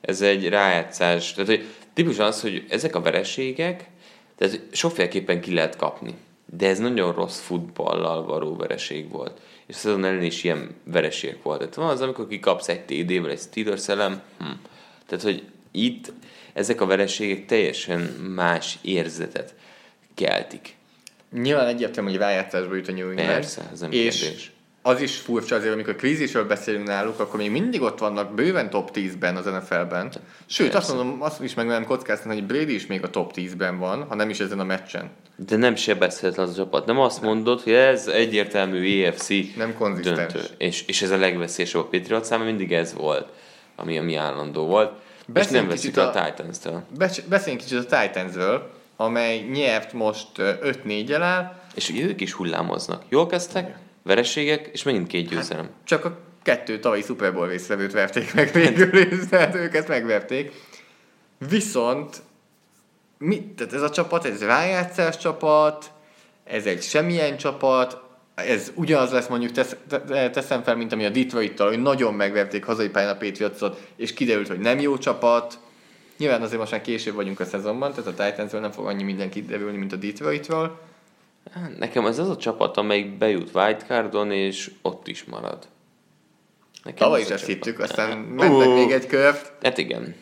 ez egy rájátszás, tehát hogy típus az, hogy ezek a vereségek, tehát sokféleképpen ki lehet kapni, de ez nagyon rossz futballal való vereség volt. És szezon ellen is ilyen vereség volt. Tehát van az, amikor kikapsz egy TD-vel, egy Steelers ellen, hm. tehát hogy itt ezek a vereségek teljesen más érzetet keltik. Nyilván egyértelmű, hogy rájátszásba jut a New England. Persze, ez nem és kérdés. Az is furcsa azért, amikor krízisről beszélünk náluk, akkor még mindig ott vannak bőven top 10-ben az NFL-ben. Sőt, Persze. azt mondom, azt is meg nem kockáztam, hogy Brady is még a top 10-ben van, ha nem is ezen a meccsen. De nem sebezhetetlen az a csapat. Nem azt mondod, hogy ez egyértelmű EFC nem konzisztens. döntő. És, és ez a legveszélyesebb a Patriot száma mindig ez volt, ami, ami állandó volt. Beszéljünk és nem veszik a, a Titans-től. Beszéljünk kicsit a Titans-ről, amely nyert most 5-4-el áll. És ugye ők is hullámoznak. Jól kezdtek, vereségek, és megint két hát, győzelem. Hát, csak a kettő tavalyi Super Bowl részvevőt verték meg végül is, tehát őket megverték. Viszont mit, tehát ez a csapat, ez rájátszás csapat, ez egy semmilyen csapat, ez ugyanaz lesz mondjuk, tesz, teszem fel, mint ami a Detroit-tal, hogy nagyon megverték hazai pályán a Patriotsot, és kiderült, hogy nem jó csapat. Nyilván azért most már később vagyunk a szezonban, tehát a titans nem fog annyi mindenki kiderülni, mint a Detroitról. Nekem ez az a csapat, amelyik bejut wildcardon, és ott is marad. Nekem Tavaly is ezt hittük, aztán mentek uh, még egy kört. Hát igen.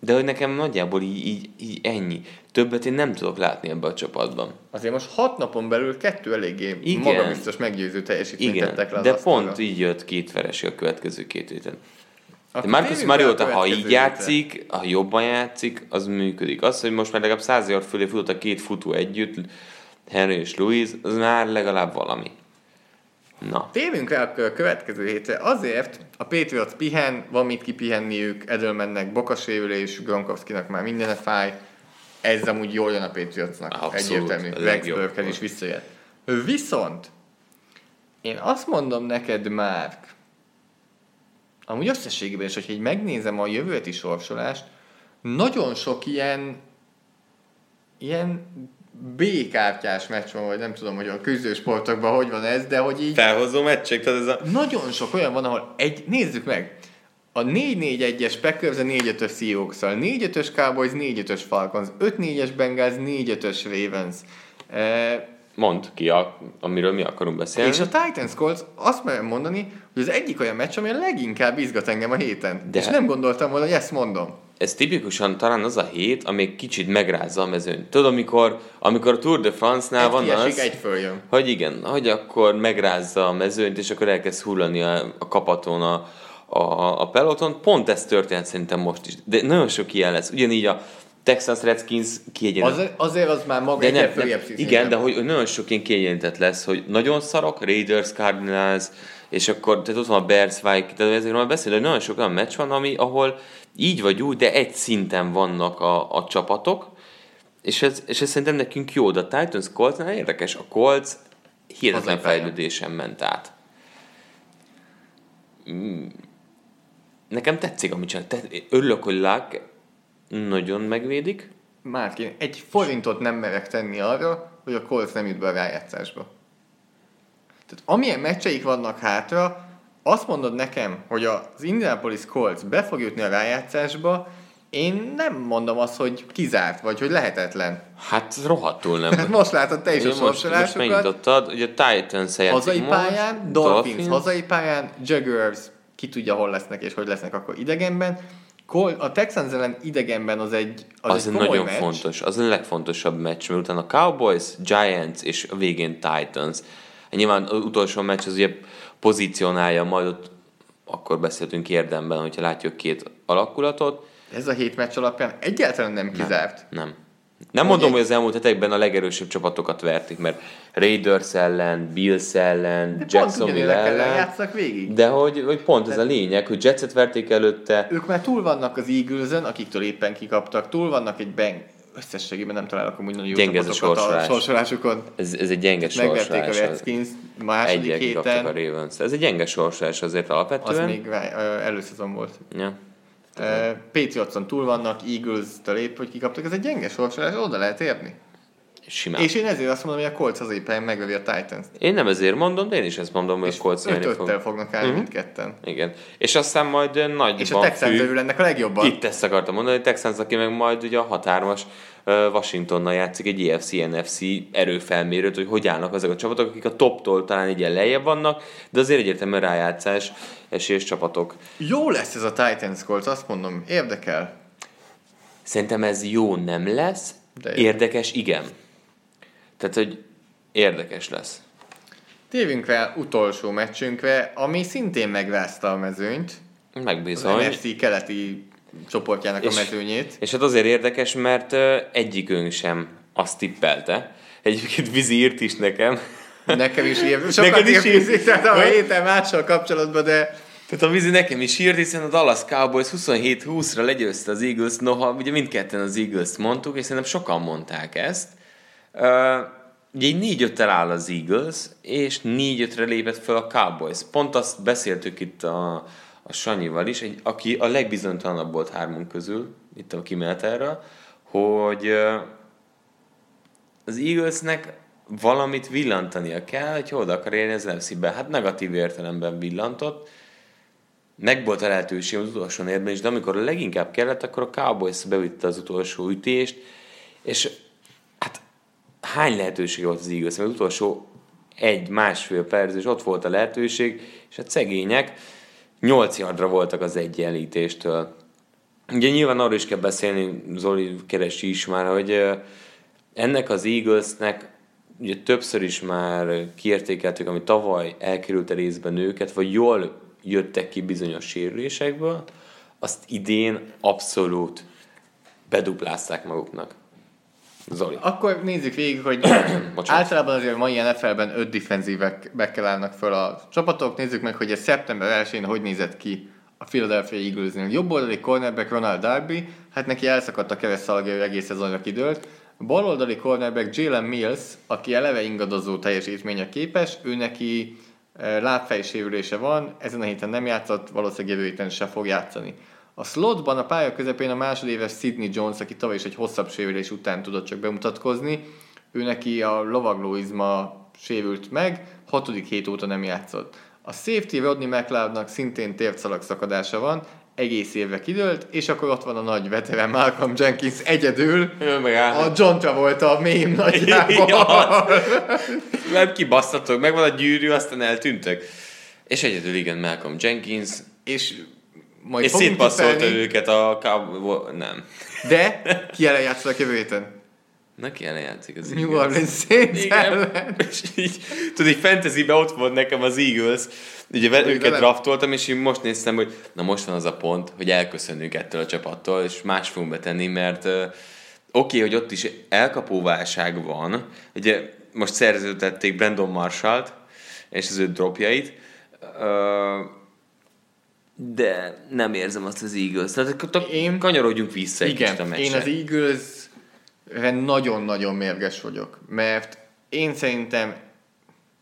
De hogy nekem nagyjából így, így, így ennyi. Többet én nem tudok látni ebbe a csapatban. Azért most hat napon belül kettő eléggé Igen. magabiztos meggyőző teljesítményt Igen, tettek le de asztalra. pont így jött két veresi a következő két héten. De Marcus Mariota, ha így játszik, ha jobban játszik, az működik. Az, hogy most már legalább száz yard fölé futott a két futó együtt, Henry és Louis, az már legalább valami. Na. Térjünk rá a következő hétre. Azért a Patriots pihen, van mit kipihenniük, Edelmennek bokasérülés, Gronkowskinak már minden fáj. Ez amúgy jól jön a Patriotsnak. Abszolút, Egyértelmű. Rex Burkhead is visszajött. Viszont én azt mondom neked, Márk, amúgy összességében is, hogyha így megnézem a jövőti sorsolást, nagyon sok ilyen ilyen B-kártyás meccs van, vagy nem tudom, hogy a küzdősportokban hogy van ez, de hogy így... Felhozó meccsek, tehát ez a... Nagyon sok olyan van, ahol egy... Nézzük meg! A 4-4-1-es Packers a 4-5-ös seahawks 4-5-ös Cowboys, 4-5-ös Falcons, 5-4-es Bengals, 4-5-ös Ravens. E... Mondd ki, a, amiről mi akarunk beszélni. És a Titans Colts azt merem mondani, hogy az egyik olyan meccs, ami a leginkább izgat engem a héten. De... És nem gondoltam volna, hogy ezt mondom ez tipikusan talán az a hét, ami kicsit megrázza a mezőnyt. Tudod, amikor, amikor a Tour de France-nál egy van kiesik, az, egy följön. hogy igen, hogy akkor megrázza a mezőnyt, és akkor elkezd hullani a, a kapaton a, a, a peloton. Pont ez történt szerintem most is. De nagyon sok ilyen lesz. Ugyanígy a Texas Redskins kiegyenlített. Az, azért az már maga de nem, nem, Igen, de hogy, nagyon sok ilyen kiegyenlített lesz, hogy nagyon szarok, Raiders, Cardinals, és akkor tehát ott van a Bears, Vikings, de ezért már beszél, hogy nagyon sok olyan meccs van, ami, ahol így vagy úgy, de egy szinten vannak a, a csapatok, és ez, és ez szerintem nekünk jó, de a Titans Coltsnál érdekes, a Colts hihetetlen fejlődésen ment át. Mm. Nekem tetszik, amit csinál. Örülök, hogy Luck nagyon megvédik. Márki, egy forintot nem merek tenni arra, hogy a Colts nem jut be a rájátszásba. Tehát amilyen meccseik vannak hátra, azt mondod nekem, hogy az Indianapolis Colts be fog jutni a rájátszásba, én nem mondom azt, hogy kizárt, vagy hogy lehetetlen. Hát rohadtul nem. Hát most látod te is a most, most megnyitottad, ugye a Titans Hazai pályán, Dolphins, Dolphins hazai pályán, Jaguars, ki tudja hol lesznek és hogy lesznek akkor idegenben. A Texans ellen idegenben az egy Az, az egy nagyon meccs. fontos, az a legfontosabb meccs, mert utána Cowboys, Giants és a végén Titans. Nyilván az utolsó meccs az ugye pozícionálja, majd ott akkor beszéltünk érdemben, hogyha látjuk két alakulatot. Ez a hét meccs alapján egyáltalán nem kizárt. Nem. nem. Nem hogy mondom, hogy az elmúlt hetekben a legerősebb csapatokat verték, mert Raiders ellen, Bills ellen, Jacksonville ellen. végig. De hogy, hogy pont ez a lényeg, hogy Jetset verték előtte. Ők már túl vannak az eagles akiktől éppen kikaptak, túl vannak egy bang, összességében nem találok amúgy nagyon jó gyenge a, sorsolás. a sorsolásokon. Ez, ez egy gyenge sorsolás. Megverték a Redskins második Egyel héten. a Ravens. Ez egy gyenge sorsolás azért alapvetően. Az még előszezon volt. Ja. Patriotson túl vannak, Eagles-től épp, hogy kikaptak. Ez egy gyenge sorsolás, oda lehet érni. Simán. És én ezért azt mondom, hogy a Colts az éppen megvevi a Titans. Én nem ezért mondom, de én is ezt mondom, hogy a Colts nyerni fog. fognak állni uh-huh. mindketten. Igen. És aztán majd nagy És a Texans örül ennek a legjobban. Itt ezt akartam mondani, hogy Texans, aki meg majd ugye a határmas Washingtonnal játszik egy EFC-NFC erőfelmérőt, hogy hogy állnak azok a csapatok, akik a toptól talán egy lejjebb vannak, de azért egyértelműen rájátszás esélyes csapatok. Jó lesz ez a Titans Colts, azt mondom, érdekel. Szerintem ez jó nem lesz, de érdekes igen. Tehát, hogy érdekes lesz. Tévünk fel utolsó meccsünkre, ami szintén megvázta a mezőnyt. Megbizony. Az NFC keleti csoportjának és, a mezőnyét. És hát azért érdekes, mert egyikünk sem azt tippelte. Egyébként vízi írt is nekem. Nekem is írt. Sokat Neked is írt. Tehát a héten mással kapcsolatban, de tehát a vízi nekem is írt, hiszen a Dallas Cowboys 27-20-ra legyőzte az Eagles, noha ugye mindketten az Eagles-t mondtuk, és szerintem sokan mondták ezt. Ugye így 4 5 áll az Eagles, és 4-5-re lépett fel a Cowboys. Pont azt beszéltük itt a, a Sanyival is, egy, aki a legbizonytalanabb volt hármunk közül, itt a kimenet erre, hogy az Eaglesnek valamit villantania kell, hogy oda akar érni az nfc Hát negatív értelemben villantott, meg volt a lehetőség az utolsó nérben is, de amikor leginkább kellett, akkor a Cowboys bevitte az utolsó ütést, és hány lehetőség volt az Eagles, az utolsó egy-másfél perc, és ott volt a lehetőség, és a szegények 8 yardra voltak az egyenlítéstől. Ugye nyilván arról is kell beszélni, Zoli keresi is már, hogy ennek az Eaglesnek ugye többször is már kiértékeltük, ami tavaly elkerült a részben őket, vagy jól jöttek ki bizonyos sérülésekből, azt idén abszolút beduplázták maguknak. Zoli. Akkor nézzük végig, hogy általában azért a mai NFL-ben öt defenzívek bekkel állnak föl a csapatok. Nézzük meg, hogy ez szeptember 1-én hogy nézett ki a Philadelphia Eaglesnél. Jobb oldali cornerback Ronald Darby, hát neki elszakadt a keresztszalagja, hogy egész szezonra kidőlt. Bal oldali cornerback Jalen Mills, aki eleve ingadozó teljesítménye képes, ő neki e, lábfejsérülése van, ezen a héten nem játszott, valószínűleg jövő héten se fog játszani. A slotban a pálya közepén a másodéves Sidney Jones, aki tavaly is egy hosszabb sérülés után tudott csak bemutatkozni, ő neki a lovaglóizma sérült meg, hatodik hét óta nem játszott. A safety Rodney McLeodnak szintén térdszalag szakadása van, egész évre kidőlt, és akkor ott van a nagy veterán Malcolm Jenkins egyedül, a John Travolta a mém nagyjából. Mert kibasztatok, meg van a gyűrű, aztán eltűntek. És egyedül igen, Malcolm Jenkins. És majd és szétpasszolta őket a Cowboy... Nem. De ki ellen játszanak jövő héten? Na ki ellen játszik az Eagles. New Orleans Saints ellen. És így, tudod, így fantasybe ott volt nekem az Eagles, ugye Úgy őket velem. draftoltam, és én most néztem, hogy na most van az a pont, hogy elköszönünk ettől a csapattól, és más fogunk betenni, mert uh, oké, okay, hogy ott is elkapóválság van, ugye most szerződtették Brandon Marshallt, és az ő dropjait, uh, de nem érzem azt az Eagles. Tehát én, kanyarodjunk vissza egy igen, a én az eagles nagyon-nagyon mérges vagyok, mert én szerintem,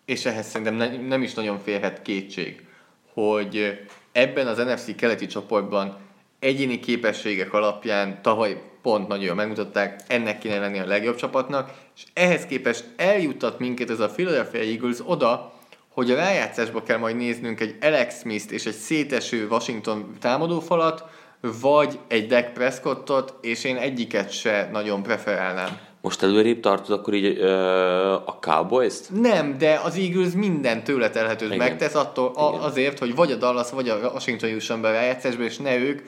és ehhez szerintem ne, nem is nagyon férhet kétség, hogy ebben az NFC keleti csoportban egyéni képességek alapján tavaly pont nagyon jól megmutatták, ennek kéne lenni a legjobb csapatnak, és ehhez képest eljuttat minket ez a Philadelphia Eagles oda, hogy a rájátszásba kell majd néznünk egy Alex Smith-t és egy széteső Washington támadófalat, vagy egy Dak Prescottot, és én egyiket se nagyon preferálnám. Most előrébb tartod akkor így ö, a Cowboys-t? Nem, de az Eagles minden tőle telhetőt megtesz attól, a, azért, hogy vagy a Dallas, vagy a Washington jusson be a rájátszásba, és ne ők.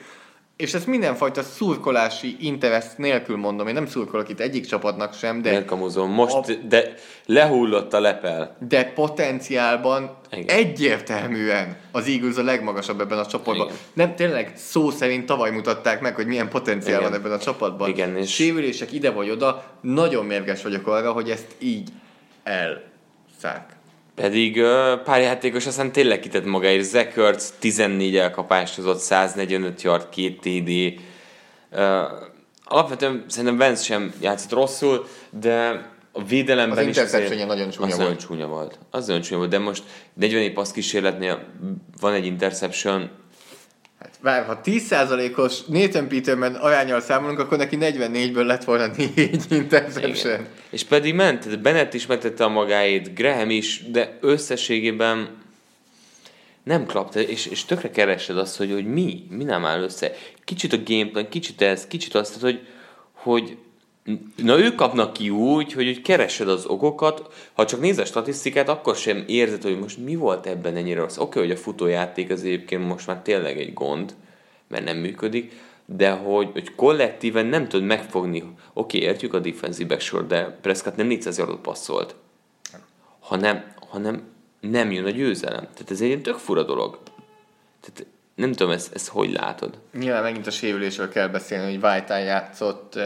És ezt mindenfajta szurkolási interest nélkül mondom, én nem szurkolok itt egyik csapatnak sem, de... Miért Most, a, de lehullott a lepel. De potenciálban Igen. egyértelműen az Eagles a legmagasabb ebben a csapatban. Igen. Nem, tényleg szó szerint tavaly mutatták meg, hogy milyen potenciál Igen. van ebben a csapatban. Igen, és... Sérülések ide vagy oda, nagyon mérges vagyok arra, hogy ezt így elszák. Pedig uh, pár játékos aztán tényleg kitett magáért. Ertz 14 elkapást hozott, 145 yard, 2 TD. Uh, alapvetően szerintem Vance sem játszott rosszul, de a védelemben az is azért, nagyon csúnya az volt. Nagyon csúnya volt. Az nagyon csúnya volt, de most 40 passz kísérletnél van egy interception, Hát vár, ha 10%-os Nathan Peterman arányal számolunk, akkor neki 44-ből lett volna 4 interception. És pedig ment, Bennett is megtette a magáét, Graham is, de összességében nem klapta, és, és tökre keresed azt, hogy, hogy mi, mi nem áll össze. Kicsit a gameplan, kicsit ez, kicsit azt, hogy, hogy Na ők kapnak ki úgy, hogy, hogy keresed az okokat, ha csak nézed a statisztikát, akkor sem érzed, hogy most mi volt ebben ennyire rossz. Oké, okay, hogy a futójáték az egyébként most már tényleg egy gond, mert nem működik, de hogy, hogy kollektíven nem tud megfogni. Oké, okay, értjük a defensive backsor, de Prescott nem 400 yardot passzolt, hanem, hanem nem jön a győzelem. Tehát ez egy tök fura dolog. Tehát nem tudom, ezt, ezt hogy látod? Nyilván megint a sérülésről kell beszélni, hogy White játszott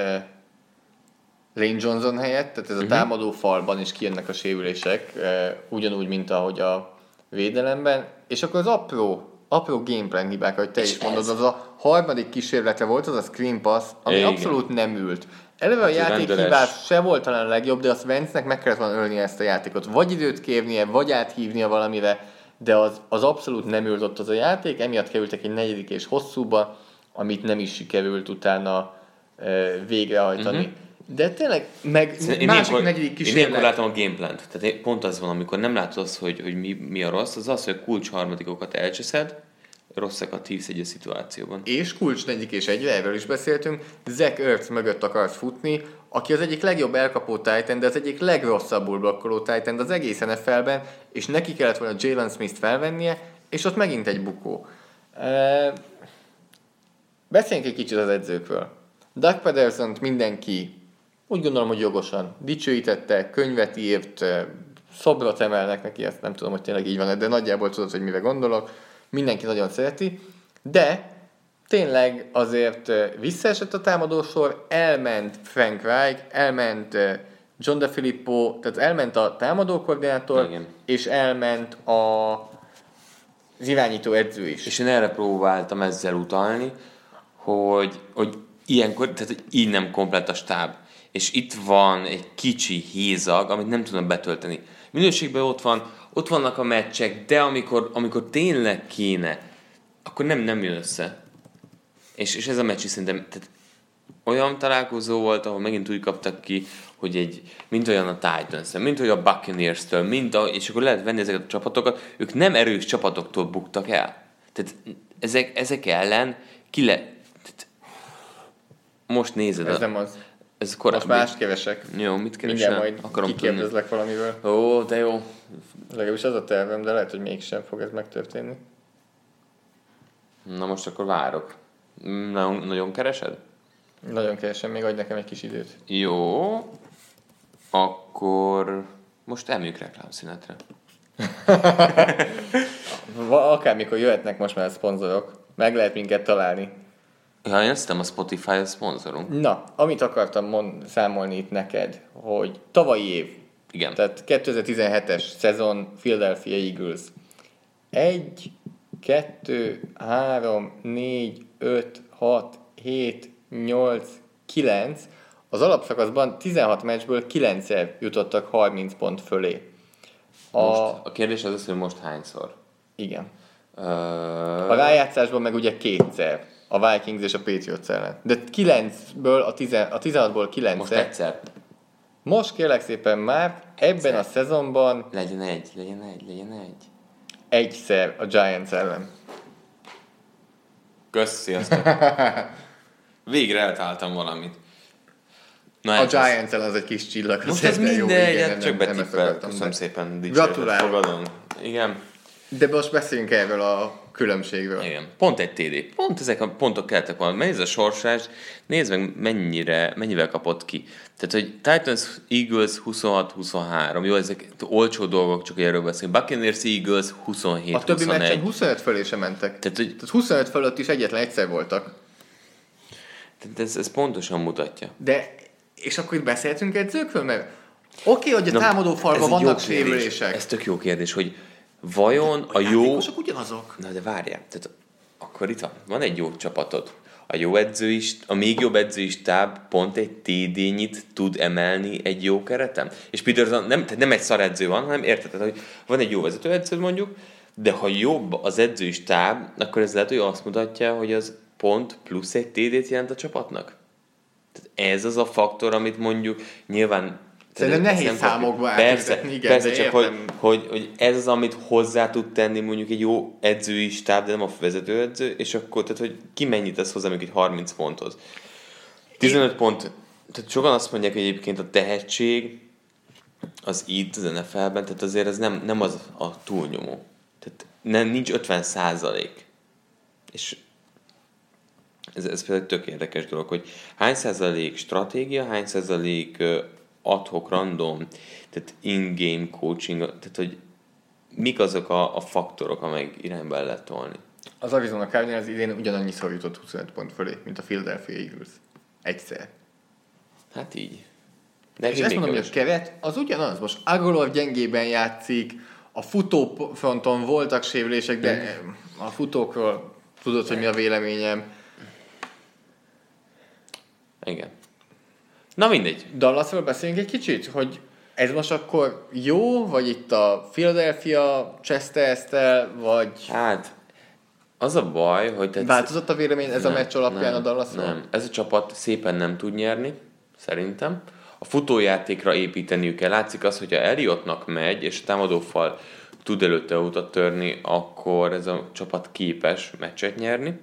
Lane Johnson helyett, tehát ez a mhm. támadó falban is kijönnek a sérülések, eh, ugyanúgy, mint ahogy a védelemben, és akkor az apró, apró gameplan hibák, ahogy te és is mondod, ez... az a harmadik kísérlete volt, az a screen pass, ami Igen. abszolút nem ült. Eleve a hát játék hibás se volt talán a legjobb, de azt Vence-nek meg kellett volna ölni ezt a játékot. Vagy időt kérnie, vagy áthívnia valamire, de az, az abszolút nem ült ott az a játék, emiatt kerültek egy negyedik és hosszúba, amit nem is sikerült utána e, végrehajtani. Uh-huh. De tényleg, meg én másik ilyenkor, negyedik kísérlet. Én ilyenkor látom a gameplant. Tehát pont az van, amikor nem látod azt, hogy, hogy mi, mi a rossz, az az, hogy a kulcs harmadikokat elcseszed, rosszakat hívsz egy szituációban. És kulcs negyedik és egyre, erről is beszéltünk, Zach Ertz mögött akarsz futni, aki az egyik legjobb elkapó Titan, de az egyik legrosszabbul blokkoló Titan az egész NFL-ben, és neki kellett volna Jalen Smith-t felvennie, és ott megint egy bukó. E... Beszéljünk egy kicsit az edzőkről. Doug pedersen mindenki úgy gondolom, hogy jogosan dicsőítette, könyvet írt, szobrot emelnek neki, ezt nem tudom, hogy tényleg így van, de nagyjából tudod, hogy mire gondolok. Mindenki nagyon szereti, de tényleg azért visszaesett a támadósor, elment Frank Reich, elment John DeFilippo, tehát elment a támadókoordinátor, Igen. és elment a az irányító edző is. És én erre próbáltam ezzel utalni, hogy, hogy ilyenkor, tehát hogy így nem komplet a stáb és itt van egy kicsi hézag, amit nem tudnak betölteni. Minőségben ott van, ott vannak a meccsek, de amikor, amikor tényleg kéne, akkor nem, nem jön össze. És, és ez a meccs is szerintem tehát olyan találkozó volt, ahol megint úgy kaptak ki, hogy egy, mint olyan a titans mint olyan a Buccaneers-től, mint a, és akkor lehet venni ezeket a csapatokat, ők nem erős csapatoktól buktak el. Tehát ezek, ezek ellen ki le... Tehát most nézed. Ez a, nem az. Ez korábbi. Most más kevesek. Jó, mit keresel? Mindjárt majd Akarom kikérdezlek valamiből. Ó, de jó. Legalábbis az a tervem, de lehet, hogy mégsem fog ez megtörténni. Na most akkor várok. Nagyon, nagyon keresed? Nagyon keresem, még adj nekem egy kis időt. Jó. Akkor most elműk reklámszünetre. Akármikor jöhetnek most már a szponzorok. Meg lehet minket találni. Ja, én azt a Spotify a szponzorunk. Na, amit akartam mond, számolni itt neked, hogy tavalyi év, Igen. tehát 2017-es szezon Philadelphia Eagles. 1, 2, 3, 4, 5, 6, 7, 8, 9. Az alapszakaszban 16 meccsből 9-szer jutottak 30 pont fölé. A, most, a kérdés az az, hogy most hányszor? Igen. Uh... A rájátszásban meg ugye kétszer a Vikings és a Patriots ellen. De 9-ből, a, 10, a 16-ból 9 Most egyszer. Most kérlek szépen már ebben a szezonban... Legyen egy, legyen egy, legyen egy. Egyszer a Giants ellen. Kösz, sziasztok. Végre eltaláltam valamit. Na, a Giants ellen az egy kis csillag. Most ez mindegy, hát csak betippel. Köszönöm szépen. Gratulálok. Fogadom. Igen. De most beszéljünk erről a különbségről. Igen, pont egy TD. Pont ezek a pontok kellettek volna. Nézd a sorsás, nézd meg mennyire, mennyivel kapott ki. Tehát, hogy Titans Eagles 26-23, jó, ezek olcsó dolgok, csak erről beszélünk. Buccaneers Eagles 27 A többi meccsen 25 fölé sem mentek. Tehát, hogy... Tehát 25 fölött is egyetlen egyszer voltak. Tehát ez, ez pontosan mutatja. De, és akkor itt beszéltünk edzőkről, mert oké, okay, hogy a támadó falban vannak sérülések. Ez tök jó kérdés, hogy vajon a, a jó... ugyanazok. Na de várjál, tehát akkor itt van, van egy jó csapatod. A jó edző is, a még jobb edző is táb pont egy TD-nyit tud emelni egy jó keretem. És Peterson nem, tehát nem egy szar edző van, hanem érted, hogy van egy jó vezető edző mondjuk, de ha jobb az edző is táb, akkor ez lehet, hogy azt mutatja, hogy az pont plusz egy TD-t jelent a csapatnak. Tehát ez az a faktor, amit mondjuk nyilván Szerintem nehéz számokba Persze, igen, persze csak hogy, hogy, hogy, ez az, amit hozzá tud tenni mondjuk egy jó edzői stáb, de nem a vezetőedző, és akkor, tehát hogy ki mennyit tesz hozzá mondjuk egy 30 ponthoz. 15 Én... pont, tehát sokan azt mondják, hogy egyébként a tehetség az itt az NFL-ben, tehát azért ez nem, nem az a túlnyomó. Tehát nem, nincs 50 százalék. És ez, ez például tök érdekes dolog, hogy hány százalék stratégia, hány százalék adhok, random, tehát in-game coaching, tehát hogy mik azok a, a faktorok, amelyek irányba lehet tolni. Az Arizona Cardinals idén ugyanannyiszor jutott 25 pont fölé, mint a Philadelphia Eagles. Egyszer. Hát így. De és ezt mondom, hogy a keret az ugyanaz. Most Agolor gyengében játszik, a futófronton voltak sérülések, de a futókról tudod, hogy mi a véleményem. Igen. Na mindegy. Dallasról beszéljünk egy kicsit, hogy ez most akkor jó, vagy itt a Philadelphia cseszte vagy... Hát, az a baj, hogy... Tehát Változott a vélemény ez nem, a meccs alapján nem, a Dallasról? Nem, ez a csapat szépen nem tud nyerni, szerintem. A futójátékra építeniük kell. Látszik az, hogy ha Eliottnak megy, és támadófal tud előtte utat törni, akkor ez a csapat képes meccset nyerni.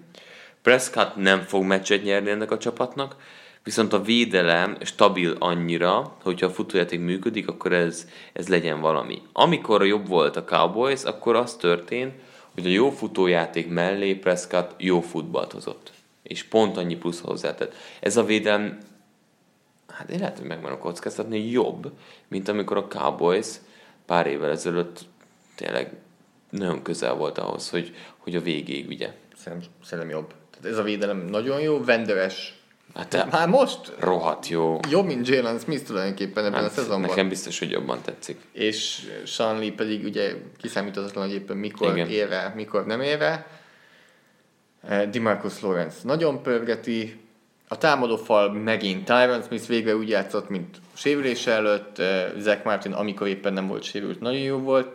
Prescott nem fog meccset nyerni ennek a csapatnak, viszont a védelem stabil annyira, hogyha a futójáték működik, akkor ez, ez legyen valami. Amikor jobb volt a Cowboys, akkor az történt, hogy a jó futójáték mellé Prescott jó futballt hozott. És pont annyi plusz hozzátett. Ez a védelem, hát én lehet, hogy megmerem kockáztatni, jobb, mint amikor a Cowboys pár évvel ezelőtt tényleg nagyon közel volt ahhoz, hogy, hogy a végéig ugye. Szerintem, szerintem jobb. Tehát ez a védelem nagyon jó, vendőes Hát Már most rohadt jó. Jobb, mint Jalen Smith tulajdonképpen ebben hát, a szezonban. Nekem biztos, hogy jobban tetszik. És Sean pedig ugye kiszámíthatatlan, hogy éppen mikor Igen. éve, mikor nem éve. Eh, Dimarcus Lawrence nagyon pörgeti. A támadó fal megint Tyron Smith végre úgy játszott, mint sérülés előtt. Eh, Zach Martin, amikor éppen nem volt sérült, nagyon jó volt.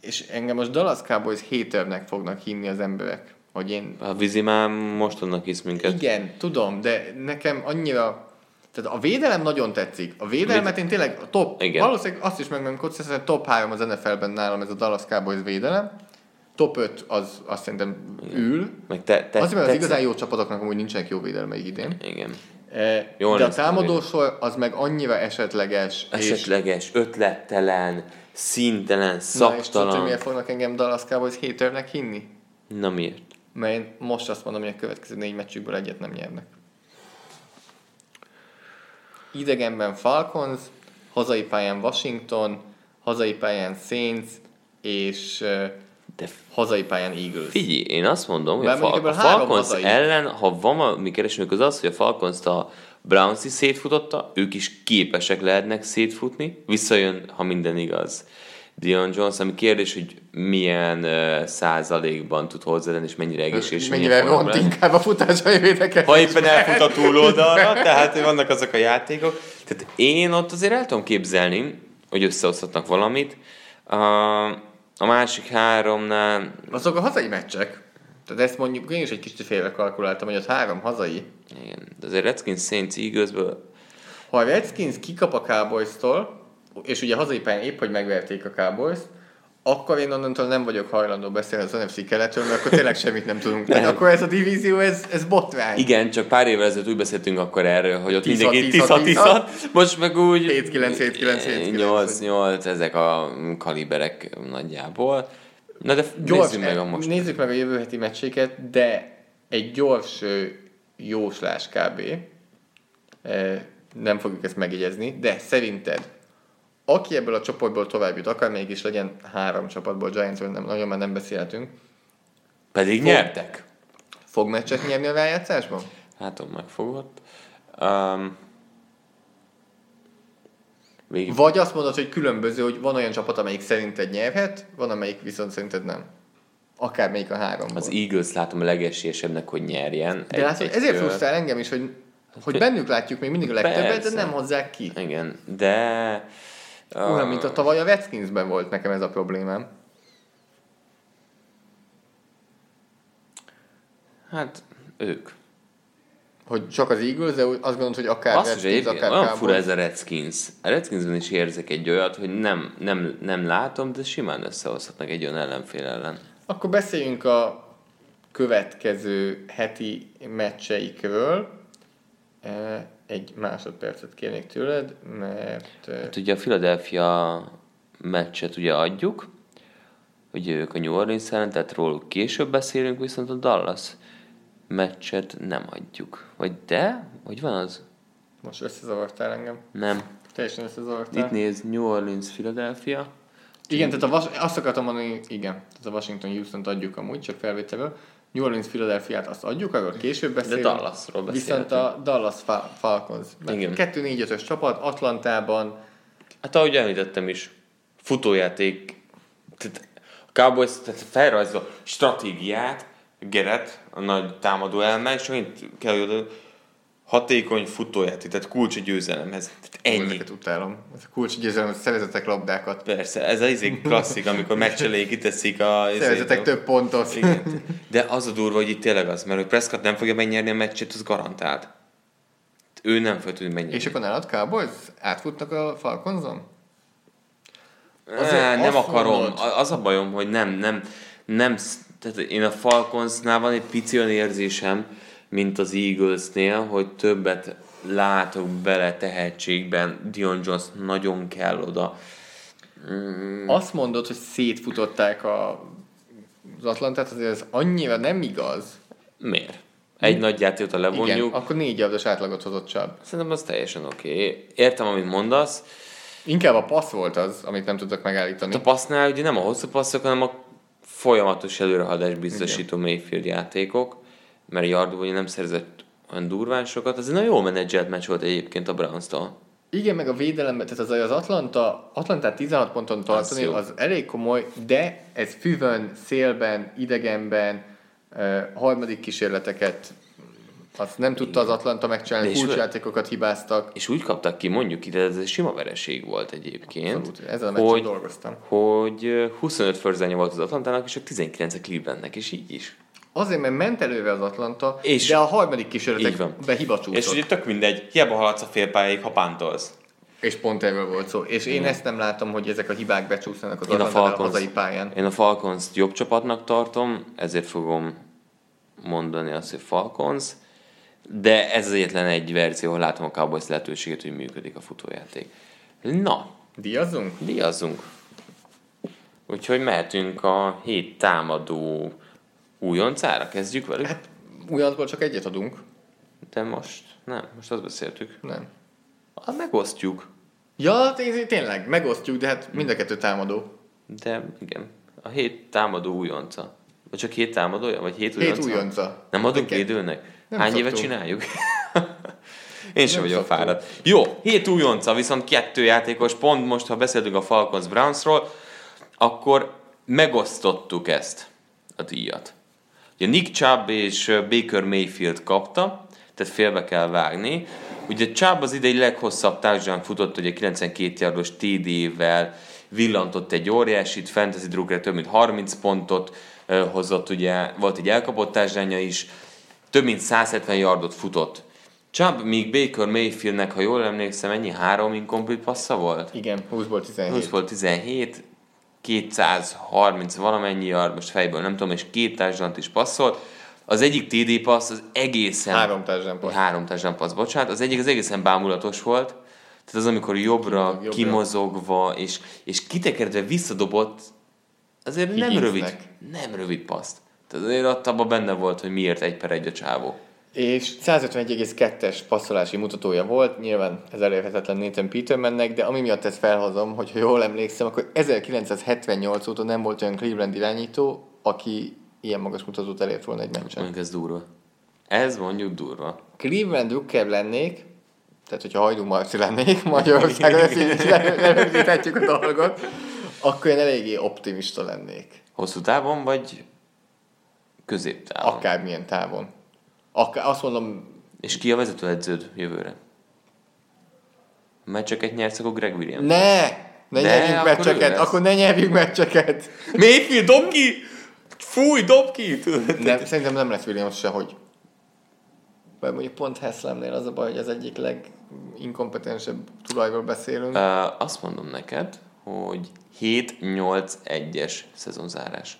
És engem most Dallas Cowboys haternek fognak hinni az emberek hogy én... A vízi már most annak hisz minket. Igen, tudom, de nekem annyira... Tehát a védelem nagyon tetszik. A védelmet én tényleg a top... Igen. Valószínűleg azt is megmondom, hogy top 3 az NFL-ben nálam ez a Dallas Cowboys védelem. Top 5 az azt szerintem ül. Meg te, te, Azért, mert az igazán jó csapatoknak amúgy nincsenek jó védelmeik idén. Igen. E, Jól de a támadósor az meg annyira esetleges. Esetleges, és... ötlettelen, színtelen, szaktalan. Na és miért fognak engem Dallas Cowboys haternek hinni? Na miért? Mert én most azt mondom, hogy a következő négy meccsükből egyet nem nyernek. Idegenben Falcons, hazai pályán Washington, hazai pályán Saints, és de hazai pályán Eagles. Figyelj, én azt mondom, hogy a, Fal- a Falcons ellen, ha van valami keresőnök, az az, hogy a Falcons a Browns is szétfutotta, ők is képesek lehetnek szétfutni, visszajön, ha minden igaz. Dion Jones, ami kérdés, hogy milyen uh, százalékban tud hozzáadni, és mennyire egészséges. Mennyire ront inkább a futásai védekezés. Ha éppen elfut a túloldalra, tehát vannak azok a játékok. Tehát én ott azért el tudom képzelni, hogy összehozhatnak valamit. Uh, a másik háromnál... Azok a hazai meccsek. Tehát ezt mondjuk én is egy kicsit félre kalkuláltam, hogy az három hazai. Igen, de azért Redskins Saints Eaglesből... Ha a Redskins kikap a Cowboys-tól, és ugye hazai pályán épp, hogy megverték a cowboys akkor én onnantól nem vagyok hajlandó beszélni az NFC keletről, mert akkor tényleg semmit nem tudunk. Tehát akkor ez a divízió, ez, ez botrány. Igen, csak pár évvel ezelőtt úgy beszéltünk akkor erről, hogy ott mindenki 10 most meg úgy 7-9, 7-9, 8-8, ezek a kaliberek nagyjából. Na de gyors, nézzük meg a most. Nézzük meg a jövő heti meccséket, de egy gyors jóslás kb. Nem fogjuk ezt megjegyezni, de szerinted aki ebből a csoportból tovább jut, akár mégis legyen három csapatból, Giantsről nem, nagyon már nem beszélhetünk. Pedig fog, nyertek. Fog meccset nyerni a rájátszásban? Hát, megfogott. Um, Végig. Vagy azt mondod, hogy különböző, hogy van olyan csapat, amelyik szerinted nyerhet, van amelyik viszont szerinted nem. Akár melyik a három. Az Eagles látom a legesélyesebbnek, hogy nyerjen. De egy, látod, egy ezért frusztrál engem is, hogy, hogy bennük látjuk még mindig a legtöbbet, de nem hozzák ki. Igen, de... Uh, Olyan, mint a tavaly a Redskinsben volt nekem ez a problémám. Hát, ők. Hogy csak az Eagles, de azt gondolod, hogy akár azt Redskins, akár Olyan fura ez a Redskins. A Redskinsben is érzek egy olyat, hogy nem, nem, nem látom, de simán összehozhatnak egy olyan ellenfél ellen. Akkor beszéljünk a következő heti meccseikről. Egy másodpercet kérnék tőled, mert... Hát ugye a Philadelphia meccset ugye adjuk, ugye ők a New Orleans ellen, tehát róluk később beszélünk, viszont a Dallas meccset nem adjuk. Vagy de? Vagy van az? Most összezavartál engem. Nem. Teljesen összezavartál. Itt néz New Orleans, Philadelphia. Igen, tehát a Vas- azt akartam mondani, igen, tehát a Washington Houston-t adjuk amúgy, csak felvételből. New Orleans Philadelphia-t azt adjuk, arról később beszélünk. De Dallasról beszélünk. Viszont a Dallas Falcons. Igen. 2-4-5-ös csapat, Atlantában. Hát ahogy említettem is, futójáték, tehát a Cowboys tehát felrajzol stratégiát, Geret, a nagy támadó elme, és megint kell, hogy hatékony futójáték, tehát kulcs a győzelemhez. Ennyi. Ezeket utálom. Ez a kulcs győzelem, hogy szerezetek labdákat. Persze, ez az izé klasszik, amikor meccs elé kiteszik a... Izé- szerezetek több pontot. Igen. De az a durva, hogy itt tényleg az, mert hogy Prescott nem fogja megnyerni a meccset, az garantált. Ő nem fog tudni megnyerni. És akkor nálad Cowboys átfutnak a Falconzon? Azért nem akarom. Mondod. Az a bajom, hogy nem, nem, nem, tehát én a Falconsnál van egy pici olyan érzésem, mint az Eaglesnél, hogy többet látok bele tehetségben. Dion Jones nagyon kell oda. Mm. Azt mondod, hogy szétfutották a, az Atlantát, azért ez annyira nem igaz. Miért? Egy hm? nagy játékot a levonjuk. Igen, akkor négy yardos átlagot hozott Chubb. Szerintem az teljesen oké. Okay. Értem, amit mondasz. Inkább a passz volt az, amit nem tudtak megállítani. Hát a passznál ugye nem a hosszú passzok, hanem a folyamatos előrehadás biztosító Igen. Mayfield játékok mert Yardwood nem szerzett olyan durván sokat, az egy nagyon jól menedzselt meccs volt egyébként a Browns-tól. Igen, meg a védelemben, tehát az, az Atlanta, Atlantát 16 ponton tartani, az, az elég komoly, de ez füvön, szélben, idegenben, uh, harmadik kísérleteket azt nem tudta az Atlanta megcsinálni, kulcsjátékokat hibáztak. És úgy kaptak ki, mondjuk ide, ez egy sima vereség volt egyébként. Abszolút, ezzel a hogy, dolgoztam. Hogy 25 förzányi volt az Atlantának, és csak 19 a Clevelandnek, és így is. Azért, mert ment előre az Atlanta, és de a harmadik kísérletekbe hiba csúszott. És ugye tök mindegy, hiába haladsz a félpályáig, ha pántolsz. És pont erről volt szó. És én ezt nem látom, hogy ezek a hibák becsúszanak az Atlanta a, hazai pályán. Én a falcons jobb csapatnak tartom, ezért fogom mondani azt, hogy Falcons, de ez az egyetlen egy verzió, ahol látom a Cowboys lehetőséget, hogy működik a futójáték. Na. Díjazzunk? Díjazzunk. Úgyhogy mehetünk a hét támadó Újoncára kezdjük velük? Hát újoncból csak egyet adunk. De most nem, most azt beszéltük. Nem. Hát megosztjuk. Ja, tényleg, megosztjuk, de hát mind a kettő támadó. De igen, a hét támadó újonca. Vagy csak hét támadója? Vagy hét újonca? Hét újonca. Nem adunk védőnek? Nem Hány éve csináljuk? Én sem vagyok fáradt. Jó, hét újonca, viszont kettő játékos, pont most, ha beszéltünk a Falcons Brownsról, akkor megosztottuk ezt a díjat. Ugye Nick Chubb és Baker Mayfield kapta, tehát félbe kell vágni. Ugye Chubb az idei leghosszabb touchdown futott, ugye 92 yardos TD-vel villantott egy óriásit, fantasy drugre több mint 30 pontot hozott, ugye volt egy elkapott touchdownja is, több mint 170 yardot futott. Chubb, míg Baker Mayfieldnek, ha jól emlékszem, ennyi három incomplete passza volt? Igen, 20-ból 17. 20-ból 17, 230 valamennyi yard, most fejből nem tudom, és két társadalmat is passzolt. Az egyik TD passz az egészen... Három társadalmat passz. Három társadalmat passz, bocsánat. Az egyik az egészen bámulatos volt. Tehát az, amikor jobbra, jobbra. kimozogva, és, és kitekerve visszadobott azért nem rövid, nem rövid paszt. Tehát azért ott abban benne volt, hogy miért egy per egy a csávó. És 151,2-es passzolási mutatója volt, nyilván ez elérhetetlen Nathan Petermannek, de ami miatt ezt felhozom, hogy jól emlékszem, akkor 1978 óta nem volt olyan Cleveland irányító, aki ilyen magas mutatót elért volna egy meccsen. Mondjuk ez durva. Ez mondjuk durva. Cleveland Drucker lennék, tehát hogyha Hajdú Marci lennék, Magyarországon ezt így lerögzíthetjük a dolgot, akkor én eléggé optimista lennék. Hosszú távon, vagy középtávon? Akármilyen távon. Akár, azt mondom... És ki a vezetőedződ jövőre? Meccseket nyersz, akkor Greg Williams. Ne! Ne De, nyerjünk meccseket, akkor ne nyerjünk meccseket. Mayfield, dob ki! Fúj, dob ki! Nem, szerintem nem lesz Williams sehogy. Vagy mondjuk pont Heslemnél az a baj, hogy az egyik leginkompetensebb tulajról beszélünk. Uh, azt mondom neked, hogy 7-8-1-es szezonzárás.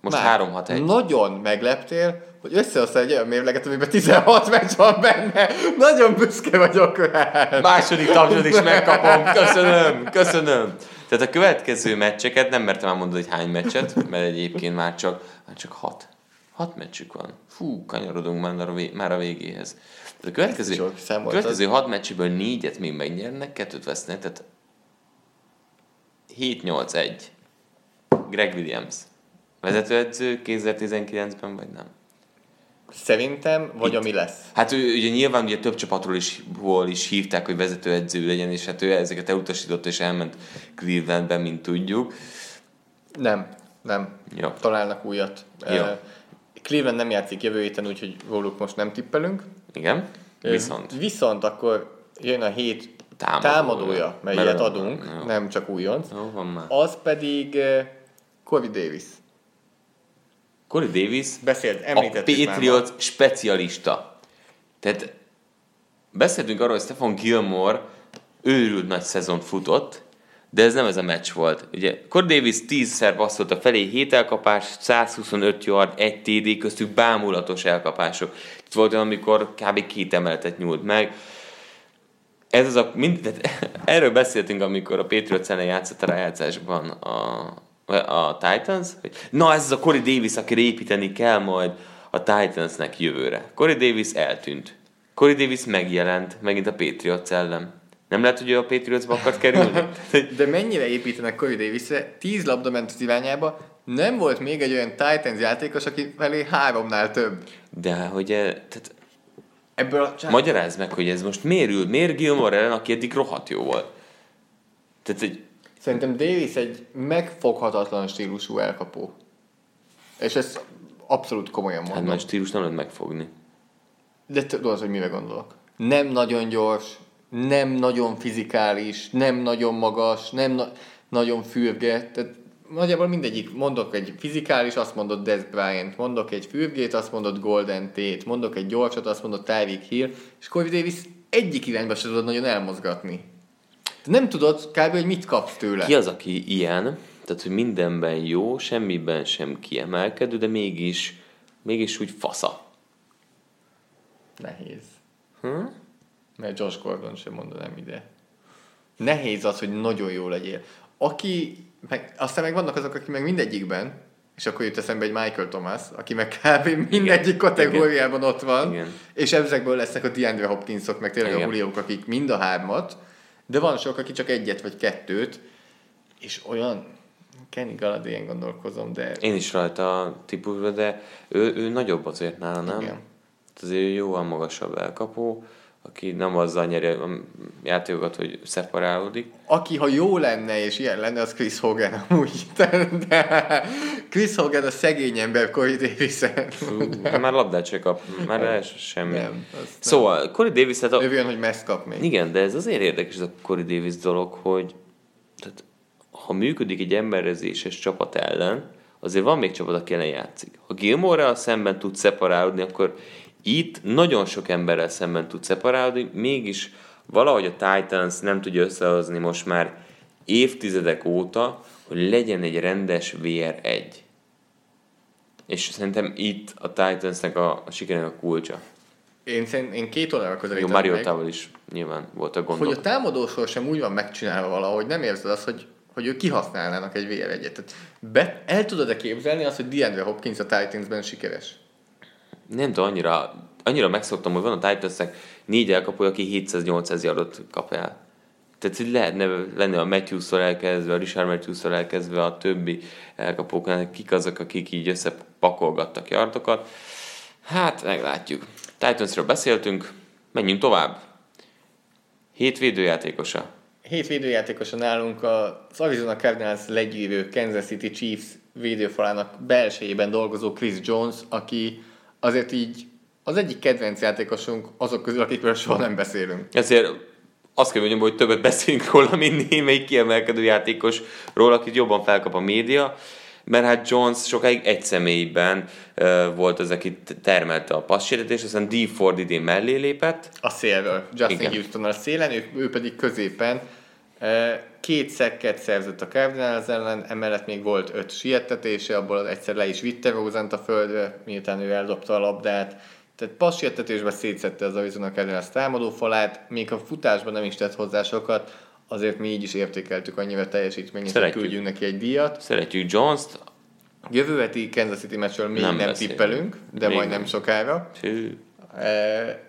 Most 3-6-1. Nagyon megleptél, hogy összehozta egy olyan mérleget, amiben 16 meccs van benne. Nagyon büszke vagyok rá. Második tapsot is megkapom. Köszönöm, köszönöm. Tehát a következő meccseket, nem mertem már mondani, hogy hány meccset, mert egyébként már csak, már csak hat. Hat meccsük van. Fú, kanyarodunk már a, vég, már a végéhez. Tehát a következő, a következő hat meccsiből négyet még megnyernek, kettőt vesznek, tehát 7-8-1. Greg Williams. Vezetőedző 2019-ben, vagy nem? Szerintem, vagy Itt. ami lesz. Hát ő ugye nyilván ugye több csapatról is, hol is hívták, hogy vezetőedző legyen, és hát ő ezeket elutasította, és elment Clevelandbe, mint tudjuk. Nem, nem. Jó. Találnak újat. Uh, Cleveland nem játszik jövő héten, úgyhogy róluk most nem tippelünk. Igen, viszont. Viszont akkor jön a hét támadója, támadója melyet adunk, jó. nem csak újonc. Jó, van már. Az pedig Corey Davis. Corey Davis Beszélt, a Patriots specialista. Tehát beszéltünk arról, hogy Stefan Gilmore őrült nagy szezont futott, de ez nem ez a meccs volt. Ugye Corey Davis 10-szer passzolt a felé, 7 elkapás, 125 yard, egy TD, köztük bámulatos elkapások. Itt volt olyan, amikor kb. két emeletet nyúlt meg. Ez az a, mind, erről beszéltünk, amikor a Patriots ellen játszott a rájátszásban a, a Titans, hogy na ez az a Corey Davis, akire építeni kell majd a Titansnek jövőre. Corey Davis eltűnt. Corey Davis megjelent, megint a Patriots ellen. Nem lehet, hogy ő a Patriotsba akart kerülni? De mennyire építenek Corey Davisre? Tíz labda ment az irányába, nem volt még egy olyan Titans játékos, aki felé háromnál több. De hogy e, tehát Ebből a csár... Magyarázd meg, hogy ez most miért ül, miért Gilmore ellen, aki eddig rohadt jó volt. Tehát, hogy Szerintem Davis egy megfoghatatlan stílusú elkapó. És ez abszolút komolyan mondom. Hát már stílus nem lehet megfogni. De tudod, hogy mire gondolok. Nem nagyon gyors, nem nagyon fizikális, nem nagyon magas, nem na- nagyon fürge. Tehát nagyjából mindegyik, mondok egy fizikális, azt mondod Des Bryant, mondok egy fürgét, azt mondod Golden Tate, mondok egy gyorsat, azt mondod Tyreek Hill, és Corey Davis egyik irányba se tudod nagyon elmozgatni. Nem tudod kb. hogy mit kapsz tőle. Ki az, aki ilyen, tehát hogy mindenben jó, semmiben sem kiemelkedő, de mégis, mégis úgy fasza. Nehéz. Hm? Mert Josh Gordon sem mondanám ide. Nehéz az, hogy nagyon jó legyél. Aki, meg, aztán meg vannak azok, akik meg mindegyikben, és akkor jut eszembe egy Michael Thomas, aki meg kb. mindegyik kategóriában Igen. ott van, Igen. és ezekből lesznek a DeAndre Hopkinsok, meg tényleg Igen. a Juliók, akik mind a hármat, de van sok, aki csak egyet vagy kettőt, és olyan, Kenny Galladay-en gondolkozom, de... Én is rajta a típusban, de ő, ő nagyobb azért nála, nem? Igen. Azért jóval magasabb elkapó, aki nem azzal nyeri a játékokat, hogy szeparálódik. Aki, ha jó lenne és ilyen lenne, az Chris Hogan amúgy. De Chris Hogan a szegény ember Corey davis Már labdát se kap, már el semmi. Nem, szóval, nem. Corey davis a... Ő jön, hogy messz kap még. Igen, de ez azért érdekes ez a Corey Davis dolog, hogy tehát, ha működik egy emberezéses csapat ellen, azért van még csapat, aki ellen játszik. Ha Gilmore-ral szemben tud szeparálódni, akkor itt nagyon sok emberrel szemben tud szeparálni, mégis valahogy a Titans nem tudja összehozni most már évtizedek óta, hogy legyen egy rendes VR1. És szerintem itt a Titansnek a, a sikerének a kulcsa. Én, szerint, én két oldalra közelítem Jó, Mariotával is nyilván volt a gondok. Hogy a támadósor sem úgy van megcsinálva valahogy, nem érzed azt, hogy hogy ők kihasználnának egy VR1-et. Tehát be, el tudod-e képzelni azt, hogy DeAndre Hopkins a Titansben sikeres? Nem tudom, annyira, annyira megszoktam, hogy van a Titansnek négy elkapója, aki 700-800 yardot kap el. Tehát, hogy lehetne lenni a Matthews-szor elkezdve, a Richard Matthews-szor elkezdve, a többi elkapók, kik azok, akik így összepakolgattak yardokat. Hát, meglátjuk. Titansről beszéltünk, menjünk tovább. Hét védőjátékosa. Hét védőjátékosa nálunk az Arizona Cardinals legyűrő Kansas City Chiefs védőfalának belsejében dolgozó Chris Jones, aki azért így az egyik kedvenc játékosunk azok közül, akikről soha nem beszélünk. Ezért azt kell mondjam, hogy többet beszélünk róla, mint némelyik kiemelkedő játékosról, akit jobban felkap a média mert hát Jones sokáig egy személyben uh, volt az, aki termelte a passzsérítést, aztán D. Ford idén mellé lépett. A szélről, Justin Igen. Houston a szélen, ő, ő pedig középen két szekket szerzett a Cardinals ellen, emellett még volt öt siettetése, abból egyszer le is vitte Rosent a földre, miután ő eldobta a labdát. Tehát passzsértetésben szétszette az Arizona Cardinals támadó falát, még a futásban nem is tett hozzá sokat, azért mi így is értékeltük annyira teljesítményét, hogy küldjünk neki egy díjat. Szeretjük Jones-t. Jövő heti Kansas City meccsről még nem, nem tippelünk, de még majd nem sokára. E,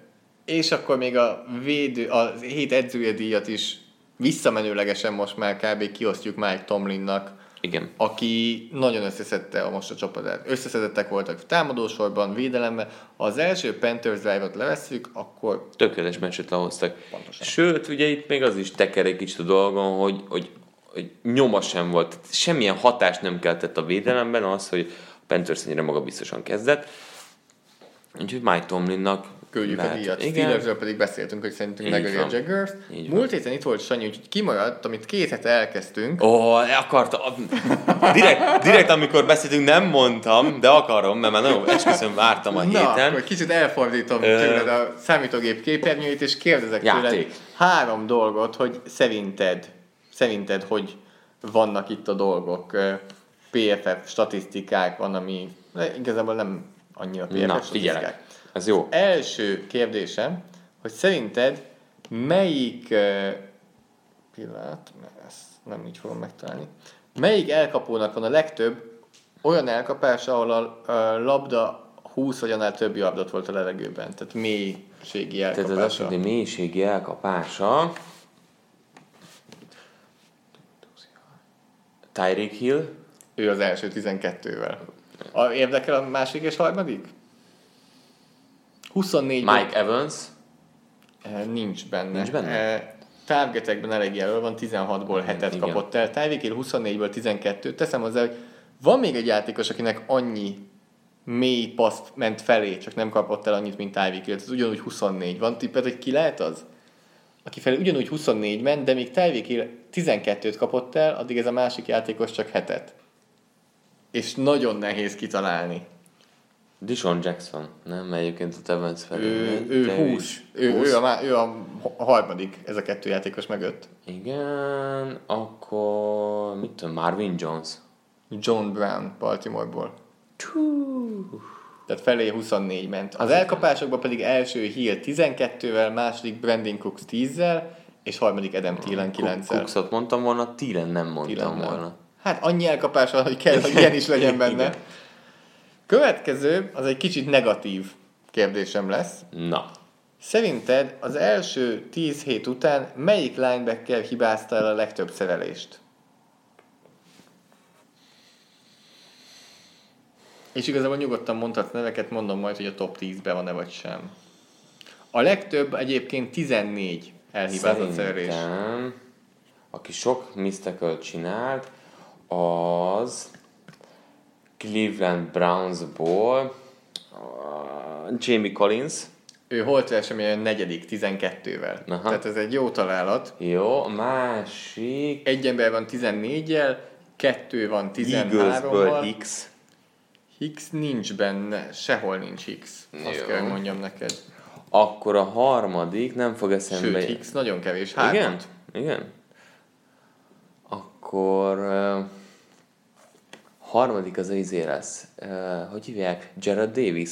és akkor még a védő, a hét edzője díjat is visszamenőlegesen most már kb. kiosztjuk Mike Tomlinnak, igen. aki nagyon összeszedte a most a csapatát. Összeszedettek voltak támadósorban, védelemben. Ha az első Panthers drive-ot levesszük, akkor... Tökéletes meccset lehoztak. Pontosan. Sőt, ugye itt még az is teker egy kicsit a dolgon, hogy, hogy, hogy nyoma sem volt. Semmilyen hatást nem keltett a védelemben az, hogy Panthers ennyire magabiztosan kezdett. Úgyhogy Mike Tomlinnak küldjük Lehet, a díjat. Steelersről pedig beszéltünk, hogy szerintünk megöli a Jaggers. Múlt héten itt volt Sanyi, úgyhogy kimaradt, amit két hete elkezdtünk. Ó, oh, akartam. Direkt, direkt, amikor beszéltünk, nem mondtam, de akarom, mert már nagyon esküszöm vártam a Na, héten. akkor kicsit elfordítom Ö... tőled a számítógép képernyőit, és kérdezek Játék. tőled három dolgot, hogy szerinted, szerinted, hogy vannak itt a dolgok. PFF statisztikák van, ami igazából nem annyira PFF Na, statisztikák. Figyelek. Ez jó. Első kérdésem, hogy szerinted melyik uh, pillanat, ezt nem így fogom megtalálni, melyik elkapónak van a legtöbb olyan elkapás, ahol a, labda 20 vagy annál több labdat volt a levegőben, tehát mélységi elkapása. Tehát az azt mélységi elkapása. Tyreek Hill. Ő az első 12-vel. A, érdekel a másik és harmadik? 24 Mike Evans. Eh, nincs benne. Nincs benne? Eh, targetekben elég jelöl van, 16-ból 7-et kapott el. Tyreek Hill 24-ből 12 Teszem hozzá, hogy van még egy játékos, akinek annyi mély paszt ment felé, csak nem kapott el annyit, mint Tyreek. Ez ugyanúgy 24. Van tippet, hogy ki lehet az? Aki felé ugyanúgy 24 ment, de még Tyreek Hill 12-t kapott el, addig ez a másik játékos csak hetet. És nagyon nehéz kitalálni. Dishon Jackson, nem? Egyébként a Tevens felé. Ő, ő 20. Ő, 20. Ő, a, ő a harmadik, ez a kettő játékos mögött. Igen, akkor mit tudom, Marvin Jones. John Brown, Baltimoreból. Tehát felé 24 ment. Az elkapásokban pedig első Hill 12-vel, második Brandon Cooks 10-zel, és harmadik Adam Thielen 9-el. Cooksot mondtam volna, Thielen nem mondtam Thielen volna. Hát annyi elkapás van, hogy kell, hogy ilyen is legyen benne. Következő, az egy kicsit negatív kérdésem lesz. Na. Szerinted az első 10 hét után melyik linebacker hibázta el a legtöbb szerelést? És igazából nyugodtan mondhatsz neveket, mondom majd, hogy a top 10-ben van-e vagy sem. A legtöbb egyébként 14 elhibázott szerelés. aki sok misztekölt csinált, az Cleveland Brownsból uh, Jamie Collins. Ő holt versenyen negyedik, 12-vel. Aha. Tehát ez egy jó találat. Jó, másik... Egy ember van 14-jel, kettő van 13-val. Hicks. Hicks nincs benne, sehol nincs Hicks. Azt jó. kell mondjam neked. Akkor a harmadik nem fog eszembe... Sőt, Hicks nagyon kevés. Hármat. Igen? Igen? Akkor... Uh harmadik az izé lesz. Uh, hogy hívják? Jared Davis.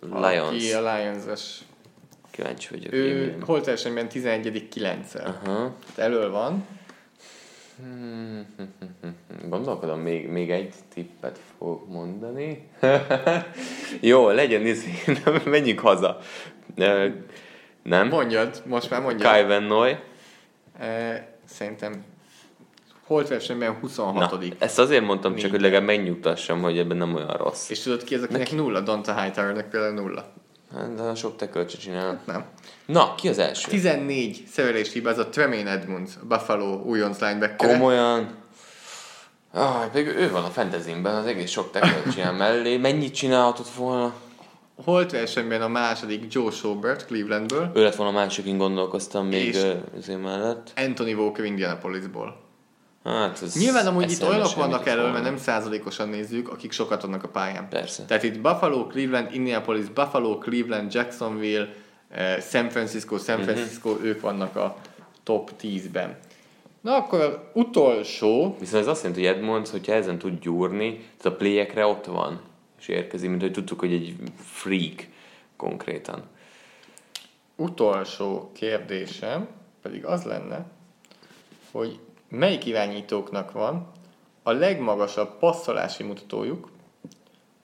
Lions. Aki a Lions-es. Kíváncsi vagyok. Ő holt versenyben 11 9 uh-huh. Elől van. Hmm, gondolkodom, még, még egy tippet fogok mondani. Jó, legyen izé, menjünk haza. Nem? Mondjad, most már mondjad. Kai Van Noy. Szerintem Holt versenyben 26 Na, ezt azért mondtam Négy. csak, hogy legalább megnyugtassam, hogy ebben nem olyan rossz. És tudod ki az, akinek Neki... nulla? Donta Hightowernek például nulla. Hát, de a sok tekölcse csinál. Hát nem. Na, ki az első? 14 szerelés a Tremaine Edmonds, Buffalo újonc linebacker. Komolyan? Ah, pedig ő van a fantasyben, az egész sok tekölt csinál mellé. Mennyit csinálhatott volna? Holt versenyben a második Joe Schobert Clevelandből. Ő lett volna a második, gondolkoztam még azért mellett. Anthony Walker Indianapolisból. Hát ez Nyilván amúgy itt olyanok vannak elől, mert nem százalékosan nézzük, akik sokat adnak a pályán. Persze. Tehát itt Buffalo, Cleveland, Indianapolis, Buffalo, Cleveland, Jacksonville, eh, San Francisco, San mhm. Francisco, uh-huh. ők vannak a top 10-ben. Na akkor az utolsó... Viszont ez azt jelenti, hogy Edmonds, hogyha ezen tud gyúrni, tehát a playekre ott van, és érkezik, mint hogy tudtuk, hogy egy freak konkrétan. Utolsó kérdésem pedig az lenne, hogy melyik irányítóknak van a legmagasabb passzolási mutatójuk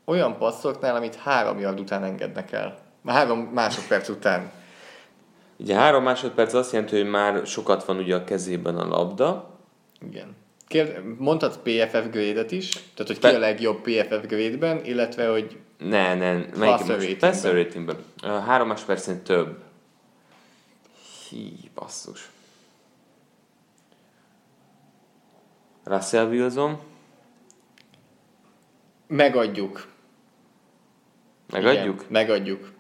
olyan passzoknál, amit három yard után engednek el. Három másodperc után. Ugye három másodperc azt jelenti, hogy már sokat van ugye a kezében a labda. Igen. Kérd, mondhatsz PFF grade is, tehát hogy ki Pe- a legjobb PFF grade-ben, illetve hogy ne, ne, melyik? Passer ratingben. Három másodpercnél több. Hí, basszus. Russell Wilson. Megadjuk. Megadjuk? Igen, megadjuk.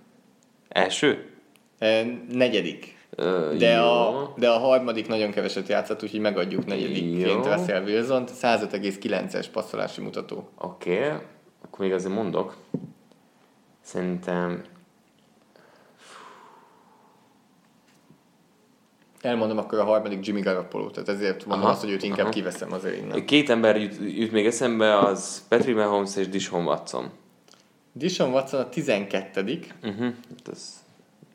Első? E, negyedik. Ö, de, a, de a harmadik nagyon keveset játszott, úgyhogy megadjuk negyedikként Russell Wilson, 105,9-es passzolási mutató. Oké, okay. akkor még azért mondok. Szerintem Elmondom akkor a harmadik Jimmy Garoppolo, tehát ezért mondom aha, azt, hogy őt inkább aha. kiveszem azért innen. Két ember jut, jut még eszembe, az Patrick Mahomes és Dishon Watson. Dishon Watson a 12 uh-huh. Ez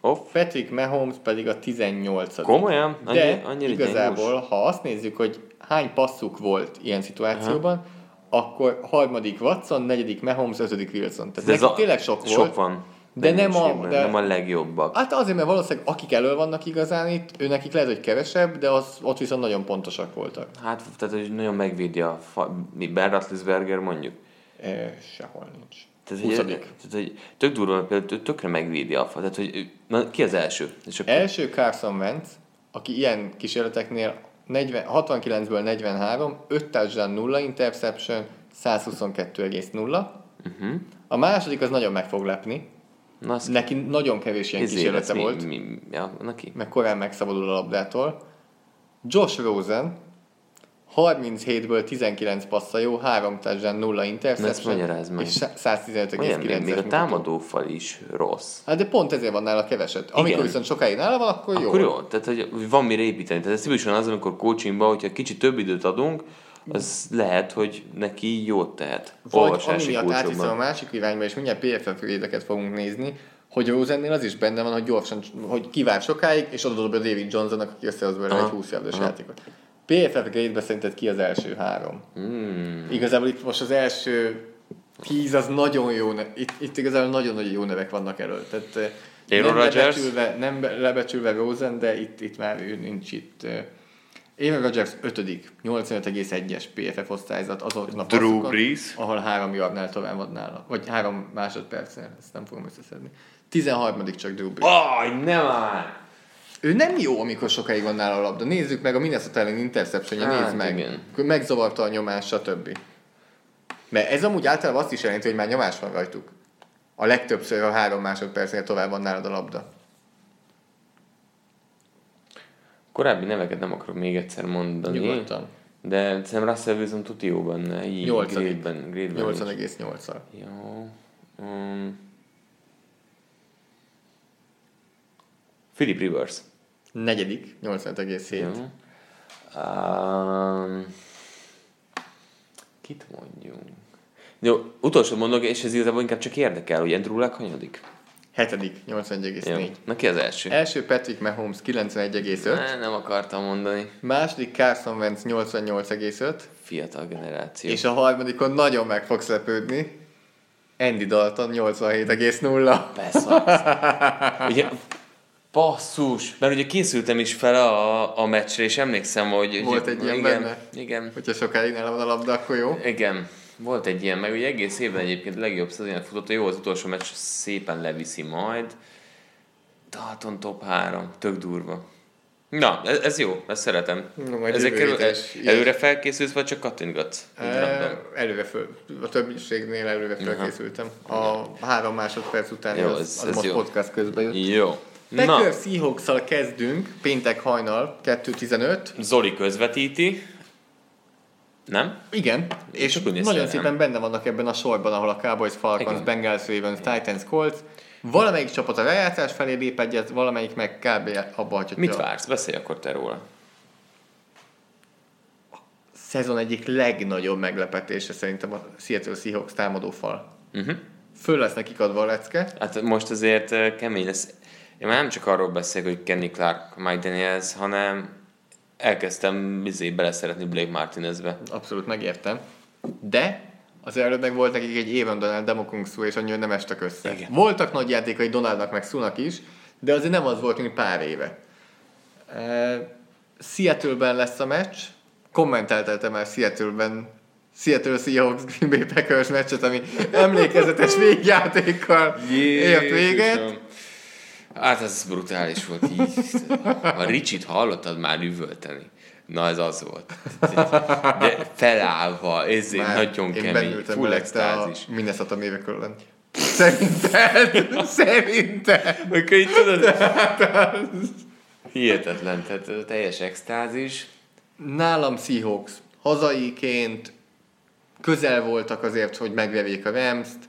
off. Patrick Mahomes pedig a 18 Komolyan? Annyi, De annyira igazából, gyengos? ha azt nézzük, hogy hány passzuk volt ilyen szituációban, Aha. akkor harmadik Watson, negyedik Mahomes, ötödik Wilson. Tehát ez a, tényleg sok, sok volt. van. De nem, a, de, nem a legjobbak. Hát azért, mert valószínűleg akik elő vannak igazán itt, ő nekik lehet, hogy kevesebb, de az, ott viszont nagyon pontosak voltak. Hát, tehát, hogy nagyon megvédi a fa, mi, Ben Roethlisberger mondjuk. E, sehol nincs. Tehát, hogy, tehát, hogy tök durva, például tökre megvédi a fa. Tehát, hogy na, ki az első? És akkor... Első Carson Wentz, aki ilyen kísérleteknél 40, 69-ből 43, 5 touchdown, 0 interception, 122,0. Uh-huh. A második az nagyon meg fog lepni, Na, az neki nagyon kevés ilyen kísérlete volt. Mi, mi, ja, neki? Meg korán megszabadul a labdától. Josh Rosen 37-ből 19 passza jó, 3 touchdown, 0 interception. És 115,9 Még a támadófal is rossz. Hát de pont ezért van nála keveset. Amikor Igen. viszont sokáig nála van, akkor, akkor jó. jó. Tehát, hogy van mire építeni. Tehát ez szívesen az, amikor coachingban, hogyha kicsit több időt adunk, az lehet, hogy neki jót tehet. Vagy ami miatt átviszem a másik irányba, és mindjárt PFF védeket fogunk nézni, hogy Rosennél az is benne van, hogy gyorsan, hogy kivár sokáig, és oda be David Johnsonnak, aki összehoz belőle egy 20 yardos játékot. PFF grade szerinted ki az első három? Hmm. Igazából itt most az első tíz az nagyon jó, ne- itt, itt igazából nagyon-nagyon jó nevek vannak elől. Tehát eh, nem lebecsülve, nem lebecsülve Rosen, de itt, itt már ő nincs itt. Aaron Rodgers 5 85,1-es PFF osztályzat azon a Drew Brees. ahol három yardnál tovább van nála. Vagy három másodpercnél, ezt nem fogom összeszedni. 13. csak Drew Brees. Aj, nem már! Ő nem jó, amikor sokáig van nála a labda. Nézzük meg a Minnesota ellen interception hát, nézd meg. Igen. Megzavarta a nyomás, stb. Mert ez amúgy általában azt is jelenti, hogy már nyomás van rajtuk. A legtöbbször a három másodpercnél tovább van nálad a labda. Korábbi neveket nem akarok még egyszer mondani. Nyugodtan. De szerintem Russell Wilson tuti jó benne. Így 8 grade-ben. grade 8,8-al. Jó. Um, Philip Rivers. Negyedik, 85,7. Um, kit mondjunk? Jó, utolsó mondok, és ez igazából inkább csak érdekel, hogy Andrew Luck hanyadik? Hetedik, 81,4. Na ki az első? Első Patrick Mahomes 91,5. Ne, nem akartam mondani. Második Carson Wentz 88,5. Fiatal generáció. És a harmadikon nagyon meg fogsz lepődni. Andy Dalton 87,0. Persze. ugye, basszus, mert ugye készültem is fel a, a meccsre, és emlékszem, hogy... Volt egy ilyen igen, benne? Igen. Hogyha sokáig nálam van a labda, akkor jó. Igen. Volt egy ilyen, meg ugye egész évben egyébként legjobb szezonját futott, jó, az utolsó meccs szépen leviszi majd. Dalton top 3, tök durva. Na, ez, ez jó, ezt szeretem. Na, majd Ezekkel előre felkészülsz, vagy csak kattintgatsz? E, előre föl, a többségnél előre felkészültem. A három másodperc után jó, az, az ez most jó. podcast közben jött. Jó. Packers seahawks kezdünk, péntek hajnal, 2.15. Zoli közvetíti. Nem? Igen, és nagyon szépen nem? benne vannak ebben a sorban, ahol a Cowboys, Falcons, Igen. Bengals, Ravens, Titans, Colts. Valamelyik csapat a lejátszás felé lép egyet, valamelyik meg kb. abba hagyhatja. Mit vársz? Beszélj akkor te róla. A szezon egyik legnagyobb meglepetése szerintem a Seattle Seahawks támadófal. Uh-huh. Föl lesz nekik adva a lecke. Hát most azért kemény lesz. Én már nem csak arról beszélek, hogy Kenny Clark, Mike Daniels, hanem elkezdtem bizé beleszeretni Blake Martinezbe. Abszolút megértem. De az előbb meg volt nekik egy éven Donald Demokungszú, és annyira nem estek össze. Igen. Voltak nagy játékai Donaldnak meg Szunak is, de azért nem az volt, mint pár éve. Uh, Seattle-ben lesz a meccs, kommentelteltem már Seattle-ben Seattle Seahawks Green Bay Packers meccset, ami emlékezetes végjátékkal ért véget. Hát ez brutális volt így. A Ricsit hallottad már üvölteni. Na ez az volt. De felállva, ezért Már nagyon kemény, full extázis. Minnesota Miracle-en. Szerinted? Szerinted? Akkor így tudod? Hihetetlen, tehát teljes extázis. Nálam Seahawks. Hazaiként közel voltak azért, hogy megvevék a Rams-t.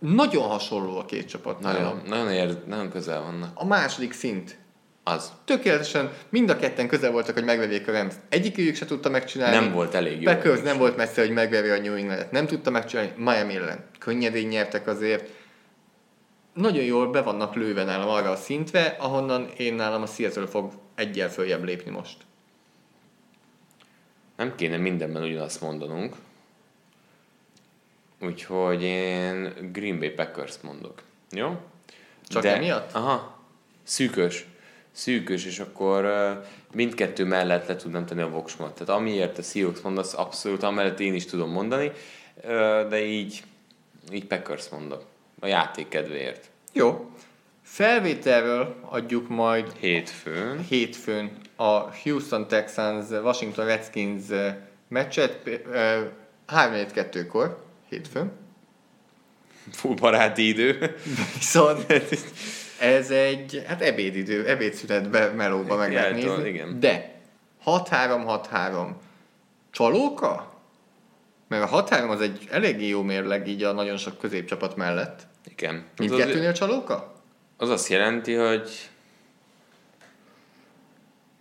Nagyon hasonló a két csapat. Nagyon, nagyon, ér, nagyon közel vannak. A második szint. Az. Tökéletesen mind a ketten közel voltak, hogy megvegyék a Rams. Egyikük se tudta megcsinálni. Nem volt elég jó. Packers nem volt messze, hogy megvevje a New England-et. Nem tudta megcsinálni. Miami ellen. Könnyedén nyertek azért. Nagyon jól be vannak lőve nálam arra a szintre, ahonnan én nálam a Seattle fog egyel följebb lépni most. Nem kéne mindenben ugyanazt mondanunk. Úgyhogy én Green Bay Packers mondok. Jó? Csak De, emiatt? Aha. Szűkös. Szűkös, és akkor mindkettő mellett le tudnám tenni a voksmat. Tehát amiért a Seahawks mondasz, abszolút amellett én is tudom mondani, de így, így Packers mondok. A játék kedvéért. Jó. Felvételről adjuk majd hétfőn, hétfőn a Houston Texans Washington Redskins meccset 3-2-kor hétfőn. Full baráti idő. Viszont ez egy, hát ebédidő, ebédszünetbe, melóba meg lehet nézni. Igen. De 6-3-6-3 csalóka? Mert a 6-3 az egy eléggé jó mérleg így a nagyon sok középcsapat mellett. Igen. Mindkettőnél csalóka? Az azt jelenti, hogy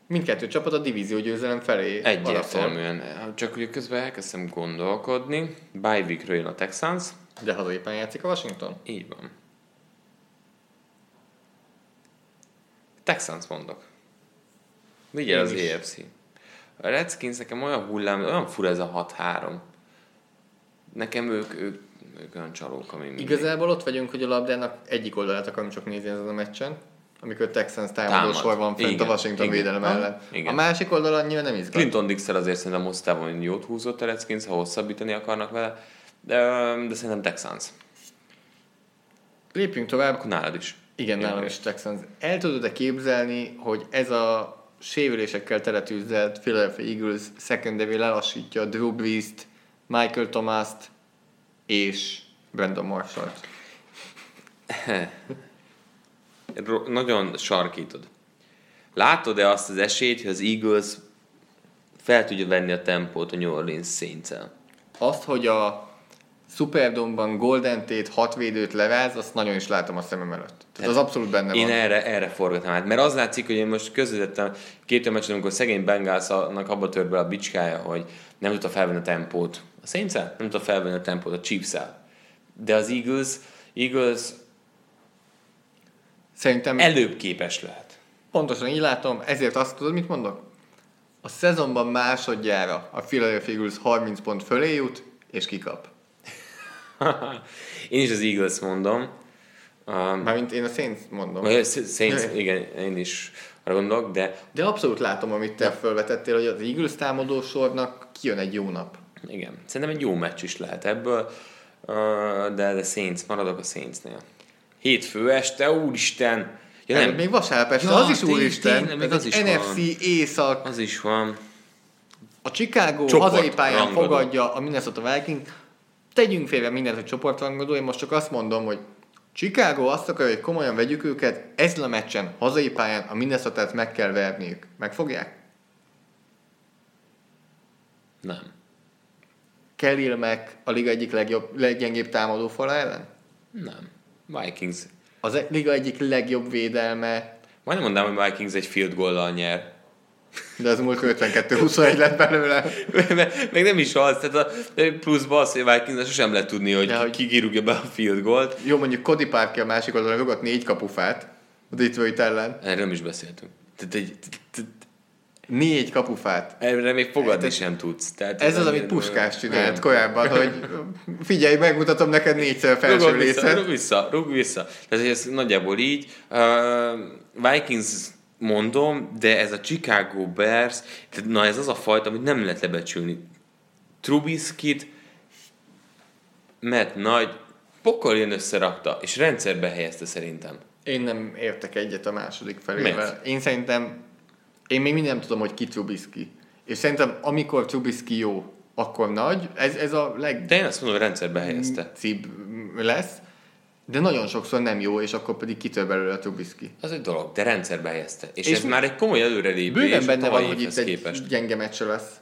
mindkettő csapat a divízió győzelem felé Egyértelműen. Csak ugye közben elkezdtem gondolkodni. Bye weekről jön a Texans. De hazaipan játszik a Washington? Így van. Texans mondok. Vigyel az is. AFC. A Redskins nekem olyan hullám, olyan fura ez a 6-3. Nekem ők, ők, ők olyan csalók, ami mindig. Igazából ott vagyunk, hogy a labdának egyik oldalát akarom csak nézni ezen a meccsen amikor Texans támadó sor van fent Igen. a Washington Igen. védelem ellen. Igen. A másik oldal annyira nem izgat. Clinton Dixer azért szerintem hosszában jót húzott a Redskins, ha hosszabbítani akarnak vele, de, de szerintem Texans. Lépjünk tovább. Akkor nálad is. Igen, nálam is Texans. El tudod-e képzelni, hogy ez a sérülésekkel teletűzelt Philadelphia Eagles secondary lelassítja Drew Brees-t, Michael Thomas-t és Brandon Marshall-t? nagyon sarkítod. Látod-e azt az esélyt, hogy az Eagles fel tudja venni a tempót a New Orleans saints? Azt, hogy a Superdome-ban Golden Tate hat védőt leváz, azt nagyon is látom a szemem előtt. Tehát hát az abszolút benne én van. Én erre, erre forgatom át, mert az látszik, hogy én most közvetettem két meccsen, amikor szegény Bengalsnak abba tört be a bicskája, hogy nem tudta felvenni a tempót a saints nem tudta felvenni a tempót a chiefs -el. De az Eagles, Eagles Szerintem... Előbb képes lehet. Pontosan így látom, ezért azt tudod, mit mondok? A szezonban másodjára a Philadelphia Eagles 30 pont fölé jut, és kikap. én is az Eagles mondom. Um, Mármint én a Saints mondom. A Saints, igen, én is arra gondolok, de... De abszolút látom, amit te felvetettél, hogy az Eagles támadó sornak kijön egy jó nap. Igen, szerintem egy jó meccs is lehet ebből, de a Saints, maradok a Saintsnél. Hétfő este, úristen! Ja, nem. Még vasárnap este, ja, az is úristen. Tény, még az, az is NFC van. Észak. Az is van. A Chicago Csoport hazai pályán rangadó. fogadja a Minnesota Vikings. Tegyünk félre mindent, hogy csoportrangadó, én most csak azt mondom, hogy Chicago azt akarja, hogy komolyan vegyük őket, ezzel a meccsen, hazai pályán a minnesota meg kell verniük. Megfogják? Nem. Kelly meg a liga egyik legjobb, leggyengébb támadó fala ellen? Nem. Vikings. Az e- liga egyik legjobb védelme. Majdnem mondám, hogy Vikings egy field goal nyer. De az múlt 52-21 lett belőle. Meg nem is az, tehát a pluszba az, hogy Vikings sosem lehet tudni, hogy ja, ki kirúgja be a field goalt. Jó, mondjuk Cody Parker a másik oldalon rugott négy kapufát a Detroit ellen. Erről nem is beszéltünk. Tehát egy, négy kapufát. Erre még fogadni hát, sem tudsz. Tehát ez az, amit Puskás csinált nem. korábban, hogy figyelj, megmutatom neked négyszer felső rúg vissza, rúg vissza, rúg vissza. Tehát ez nagyjából így. Uh, Vikings mondom, de ez a Chicago Bears, tehát na ez az a fajta, amit nem lehet lebecsülni. Trubiskit, mert nagy pokol jön összerakta, és rendszerbe helyezte szerintem. Én nem értek egyet a második felével. Én szerintem, én még mindig nem tudom, hogy ki Trubiski. És szerintem, amikor Trubiski jó, akkor nagy. Ez, ez a leg... De én azt mondom, hogy rendszerbe helyezte. Cib lesz de nagyon sokszor nem jó, és akkor pedig kitör belőle a Trubisky. Az egy dolog, de rendszerbe helyezte. És, és ez már egy komoly előrelépés. Bőven benne van, hogy itt egy képest. gyenge meccs lesz.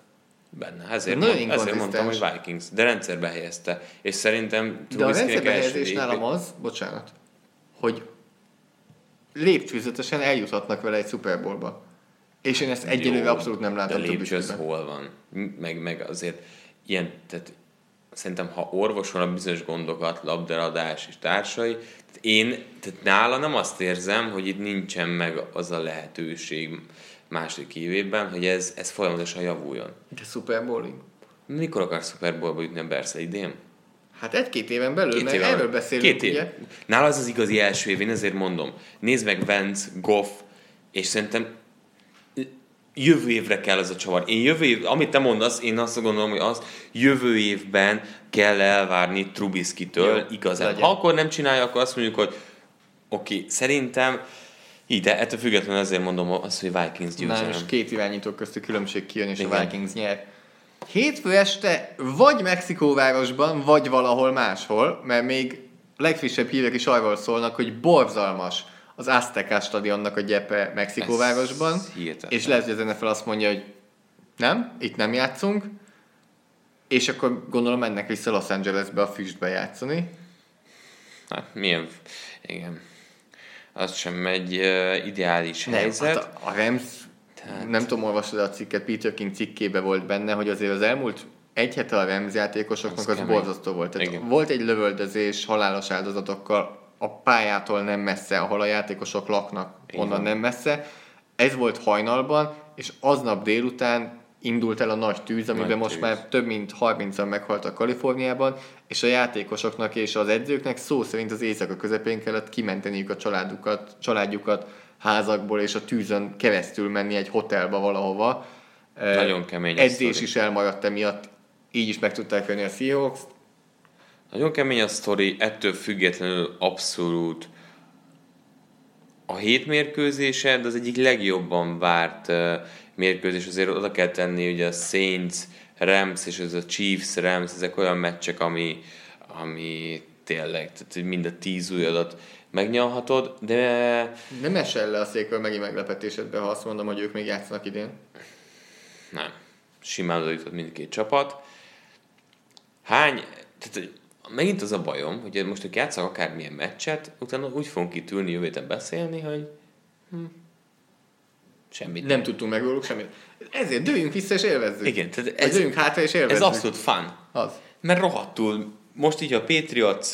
Benne, ezért, mond, ezért mondtam, hogy Vikings, de rendszerbe helyezte. És szerintem De a rendszerbe helyezés nálam az, bocsánat, hogy lépcsőzetesen eljuthatnak vele egy Super Bowlba. És én ezt egyelőre abszolút nem látom. De lépcső hol van? Meg, meg azért ilyen, tehát szerintem ha orvosolnak bizonyos gondokat, labdaradás és társai, tehát én, tehát nála nem azt érzem, hogy itt nincsen meg az a lehetőség második évében, hogy ez, ez folyamatosan javuljon. De Super Bowling? Mikor akar Super Bowlba jutni a Bersze idén? Hát egy-két éven belül, két mert éven erről beszélünk, két év. ugye? Nála az az igazi első év, én ezért mondom. Nézd meg Vance, Goff, és szerintem jövő évre kell ez a csavar. Én jövő év, amit te mondasz, én azt gondolom, hogy az jövő évben kell elvárni Trubisky-től igazán. Legyen. Ha akkor nem csinálja, akkor azt mondjuk, hogy oké, okay, szerintem így, de ettől függetlenül azért mondom azt, hogy Vikings győzelem. Na, és két irányító közti különbség kijön, és Igen. a Vikings nyer. Hétfő este vagy Mexikóvárosban, vagy valahol máshol, mert még legfrissebb hírek is arról szólnak, hogy borzalmas az Azteca stadionnak a gyepe Mexikóvárosban, és lehet, hogy az NFL azt mondja, hogy nem, itt nem játszunk, és akkor gondolom mennek vissza Los Angelesbe a füstbe játszani. Hát milyen, igen. Az sem egy uh, ideális nem, helyzet. Hát a, a Rams, Tehát... nem tudom, olvasod a cikket, Peter King cikkébe volt benne, hogy azért az elmúlt egy hete a Rams játékosoknak az, az borzasztó volt. Tehát volt egy lövöldözés halálos áldozatokkal, a pályától nem messze, ahol a játékosok laknak, Igen. onnan nem messze. Ez volt hajnalban, és aznap délután indult el a nagy tűz, amiben nagy most tűz. már több mint 30-an meghaltak Kaliforniában, és a játékosoknak és az edzőknek szó szerint az éjszaka közepén kellett kimenteniük a családukat, családjukat házakból, és a tűzön keresztül menni egy hotelba valahova. Nagyon kemény. Edzés is elmaradt emiatt, így is meg tudták venni a Seahawks. Nagyon kemény a sztori, ettől függetlenül abszolút a hét mérkőzése, de az egyik legjobban várt mérkőzés, azért oda kell tenni, hogy a Saints, Rams és ez a Chiefs, Rams, ezek olyan meccsek, ami, ami tényleg, tehát mind a tíz új adat megnyalhatod, de... Nem esel le a székről megint meglepetésedbe, ha azt mondom, hogy ők még játszanak idén. Nem. Simán odajutott mindkét csapat. Hány, tehát megint az a bajom, hogy most ők játszak akármilyen meccset, utána úgy fogunk itt ülni jövő héten beszélni, hogy hm, semmit. Nem tudtunk meg róluk semmit. Ezért dőjünk vissza és élvezzük. Igen, tehát ez, dőjünk hátra és élvezzük. Ez abszolút fun. Az. Mert rohadtul, most így a Patriots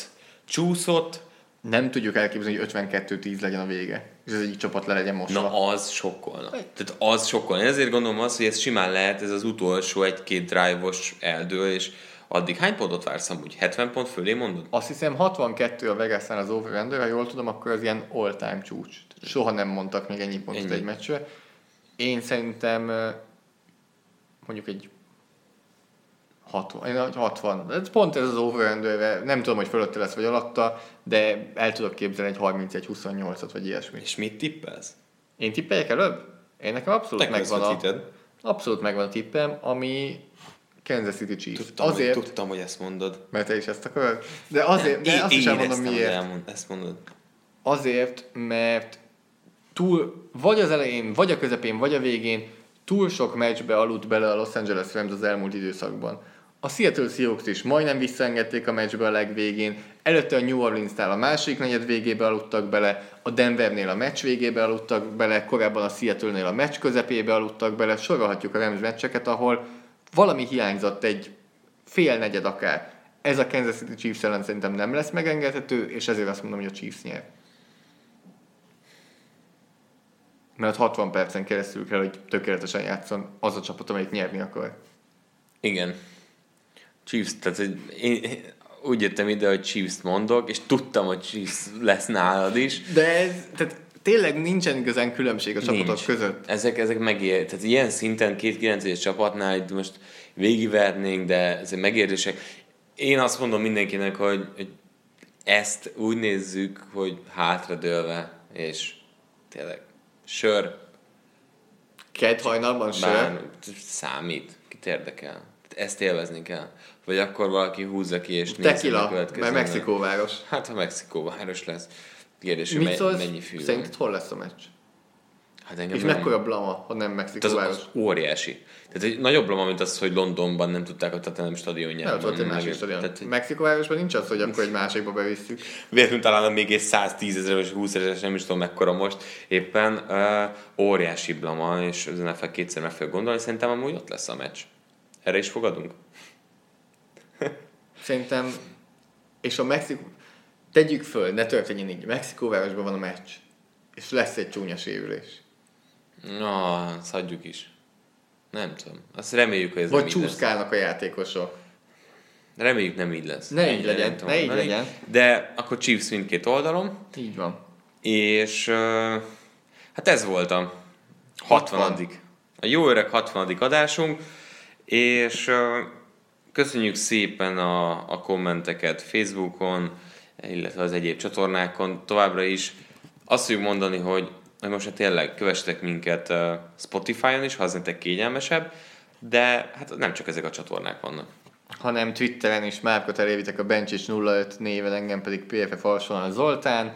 csúszott, nem tudjuk elképzelni, hogy 52-10 legyen a vége, és az egyik csapat le legyen mosva. Na az sokkolna. Tehát az sokkolna. Ezért gondolom azt, hogy ez simán lehet, ez az utolsó egy-két drive-os eldől, és addig hány pontot vársz amúgy? 70 pont fölé mondod? Azt hiszem 62 a vegas az over ha jól tudom, akkor az ilyen all-time csúcs. Soha nem mondtak még ennyi pontot ennyi. egy meccsre. Én szerintem mondjuk egy 60. 60. Ez pont ez az over nem tudom, hogy fölötte lesz vagy alatta, de el tudok képzelni egy 31-28-at vagy ilyesmi. És mit tippelsz? Én tippeljek előbb? Én nekem abszolút Te megvan a, abszolút megvan a tippem, ami Kansas City Chiefs. Tudtam, azért, hogy, tudtam, hogy ezt mondod. Mert te is ezt akarod. De azért, de azt is elmondom miért. Elmond, ezt mondod. Azért, mert túl, vagy az elején, vagy a közepén, vagy a végén túl sok meccsbe aludt bele a Los Angeles Rams az elmúlt időszakban. A Seattle Seahawks is majdnem visszaengedték a meccsbe a legvégén, előtte a New Orleans-nál a másik negyed végébe aludtak bele, a Denvernél a meccs végébe aludtak bele, korábban a Seattle-nél a meccs közepébe aludtak bele, sorolhatjuk a Rams meccseket, ahol valami hiányzott, egy fél negyed akár. Ez a Kansas City Chiefs ellen szerintem nem lesz megengedhető, és ezért azt mondom, hogy a Chiefs nyer. Mert 60 percen keresztül kell, hogy tökéletesen játszon az a csapat, amelyik nyerni akar. Igen. Chiefs, tehát én úgy jöttem ide, hogy Chiefs mondok, és tudtam, hogy Chiefs lesz nálad is. De ez, tehát tényleg nincsen igazán különbség a csapatok Nincs. között. Ezek, ezek megér, tehát ilyen szinten két 9 csapatnál itt most végigvernénk, de ezek megérdések. Én azt mondom mindenkinek, hogy, hogy ezt úgy nézzük, hogy hátradőlve, és tényleg sör. Két hajnalban sör? Számít, kit érdekel. Ezt élvezni kell. Vagy akkor valaki húzza ki és nézze Tequila, mert Mexikóváros. Hát, ha Mexikóváros lesz. Kérdés, hogy Mit szólsz? mennyi fű Szerinted hol lesz a meccs? Hát engem és nem... mekkora blama, ha nem Mexikóváros? Az, az óriási. Tehát egy nagyobb blama, mint az, hogy Londonban nem tudták a Tottenham stadionját. Nem, ott egy másik stadion. Tehát... Mexikóvárosban nincs az, hogy akkor egy másikba bevisszük. Véletlenül talán még egy 110 ezer vagy 20 ezer, nem is tudom mekkora most. Éppen uh, óriási blama, és az NFL kétszer meg fogja gondolni, szerintem amúgy ott lesz a meccs. Erre is fogadunk? Szerintem, és a Mexikó, tegyük föl, ne történjen így, Mexikóvárosban van a meccs, és lesz egy csúnya sérülés. Na, azt hagyjuk is. Nem tudom. Azt reméljük, hogy ez Vagy csúszkálnak a játékosok. Reméljük nem így lesz. Ne így legyen, ne így legyen. De akkor Chiefs mindkét oldalon. Így van. És hát ez volt a 60. 60. A jó öreg 60. adásunk, és köszönjük szépen a, a kommenteket Facebookon, illetve az egyéb csatornákon. Továbbra is azt fogjuk mondani, hogy hogy most hát tényleg kövessetek minket Spotify-on is, ha az nektek kényelmesebb, de hát nem csak ezek a csatornák vannak. Hanem Twitteren is Márkot elévitek a Bencsics 05 néven, engem pedig PFF a Zoltán.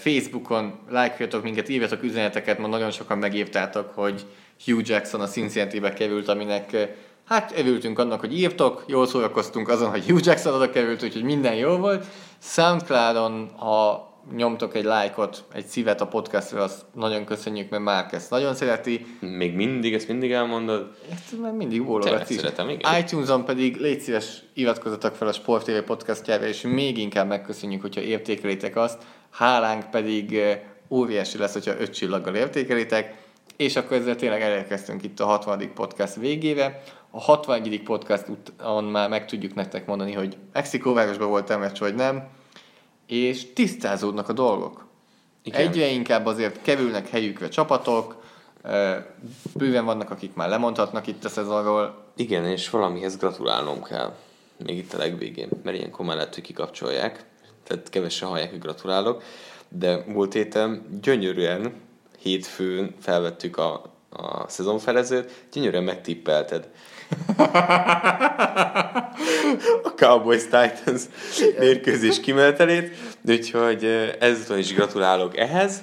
Facebookon lájkoljatok minket, írjatok üzeneteket, ma nagyon sokan megírtátok, hogy Hugh Jackson a Cincinnati-be került, aminek hát evültünk annak, hogy írtok, jól szórakoztunk azon, hogy Hugh Jackson oda került, úgyhogy minden jó volt. Soundcloudon, ha nyomtok egy lájkot, egy szívet a podcastra, azt nagyon köszönjük, mert már ezt nagyon szereti. Még mindig, ezt mindig elmondod? Ezt már mindig bólogatsz is. Szeretem, igen. iTunes-on pedig légy szíves, iratkozzatok fel a Sport TV podcastjára, és még inkább megköszönjük, hogyha értékelitek azt. Hálánk pedig eh, óriási lesz, hogyha öt csillaggal értékelitek. És akkor ezzel tényleg elérkeztünk itt a 60. podcast végére. A 61. podcast után már meg tudjuk nektek mondani, hogy Mexikóvárosban volt meccs, vagy nem és tisztázódnak a dolgok. Igen. Egyre inkább azért kerülnek helyükre csapatok, bőven vannak, akik már lemondhatnak itt a szezonról. Igen, és valamihez gratulálnom kell, még itt a legvégén, mert ilyenkor már lehet, hogy kikapcsolják, tehát kevesen hallják, hogy gratulálok, de múlt héten gyönyörűen hétfőn felvettük a, a szezonfelezőt, gyönyörűen megtippelted a Cowboys Titans mérkőzés kimenetelét, úgyhogy ezúton is gratulálok ehhez.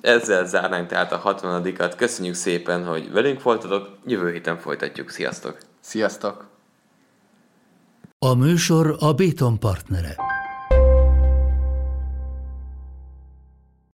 Ezzel zárnánk tehát a 60 -at. Köszönjük szépen, hogy velünk voltatok. Jövő héten folytatjuk. Sziasztok! Sziasztok! A műsor a Béton partnere.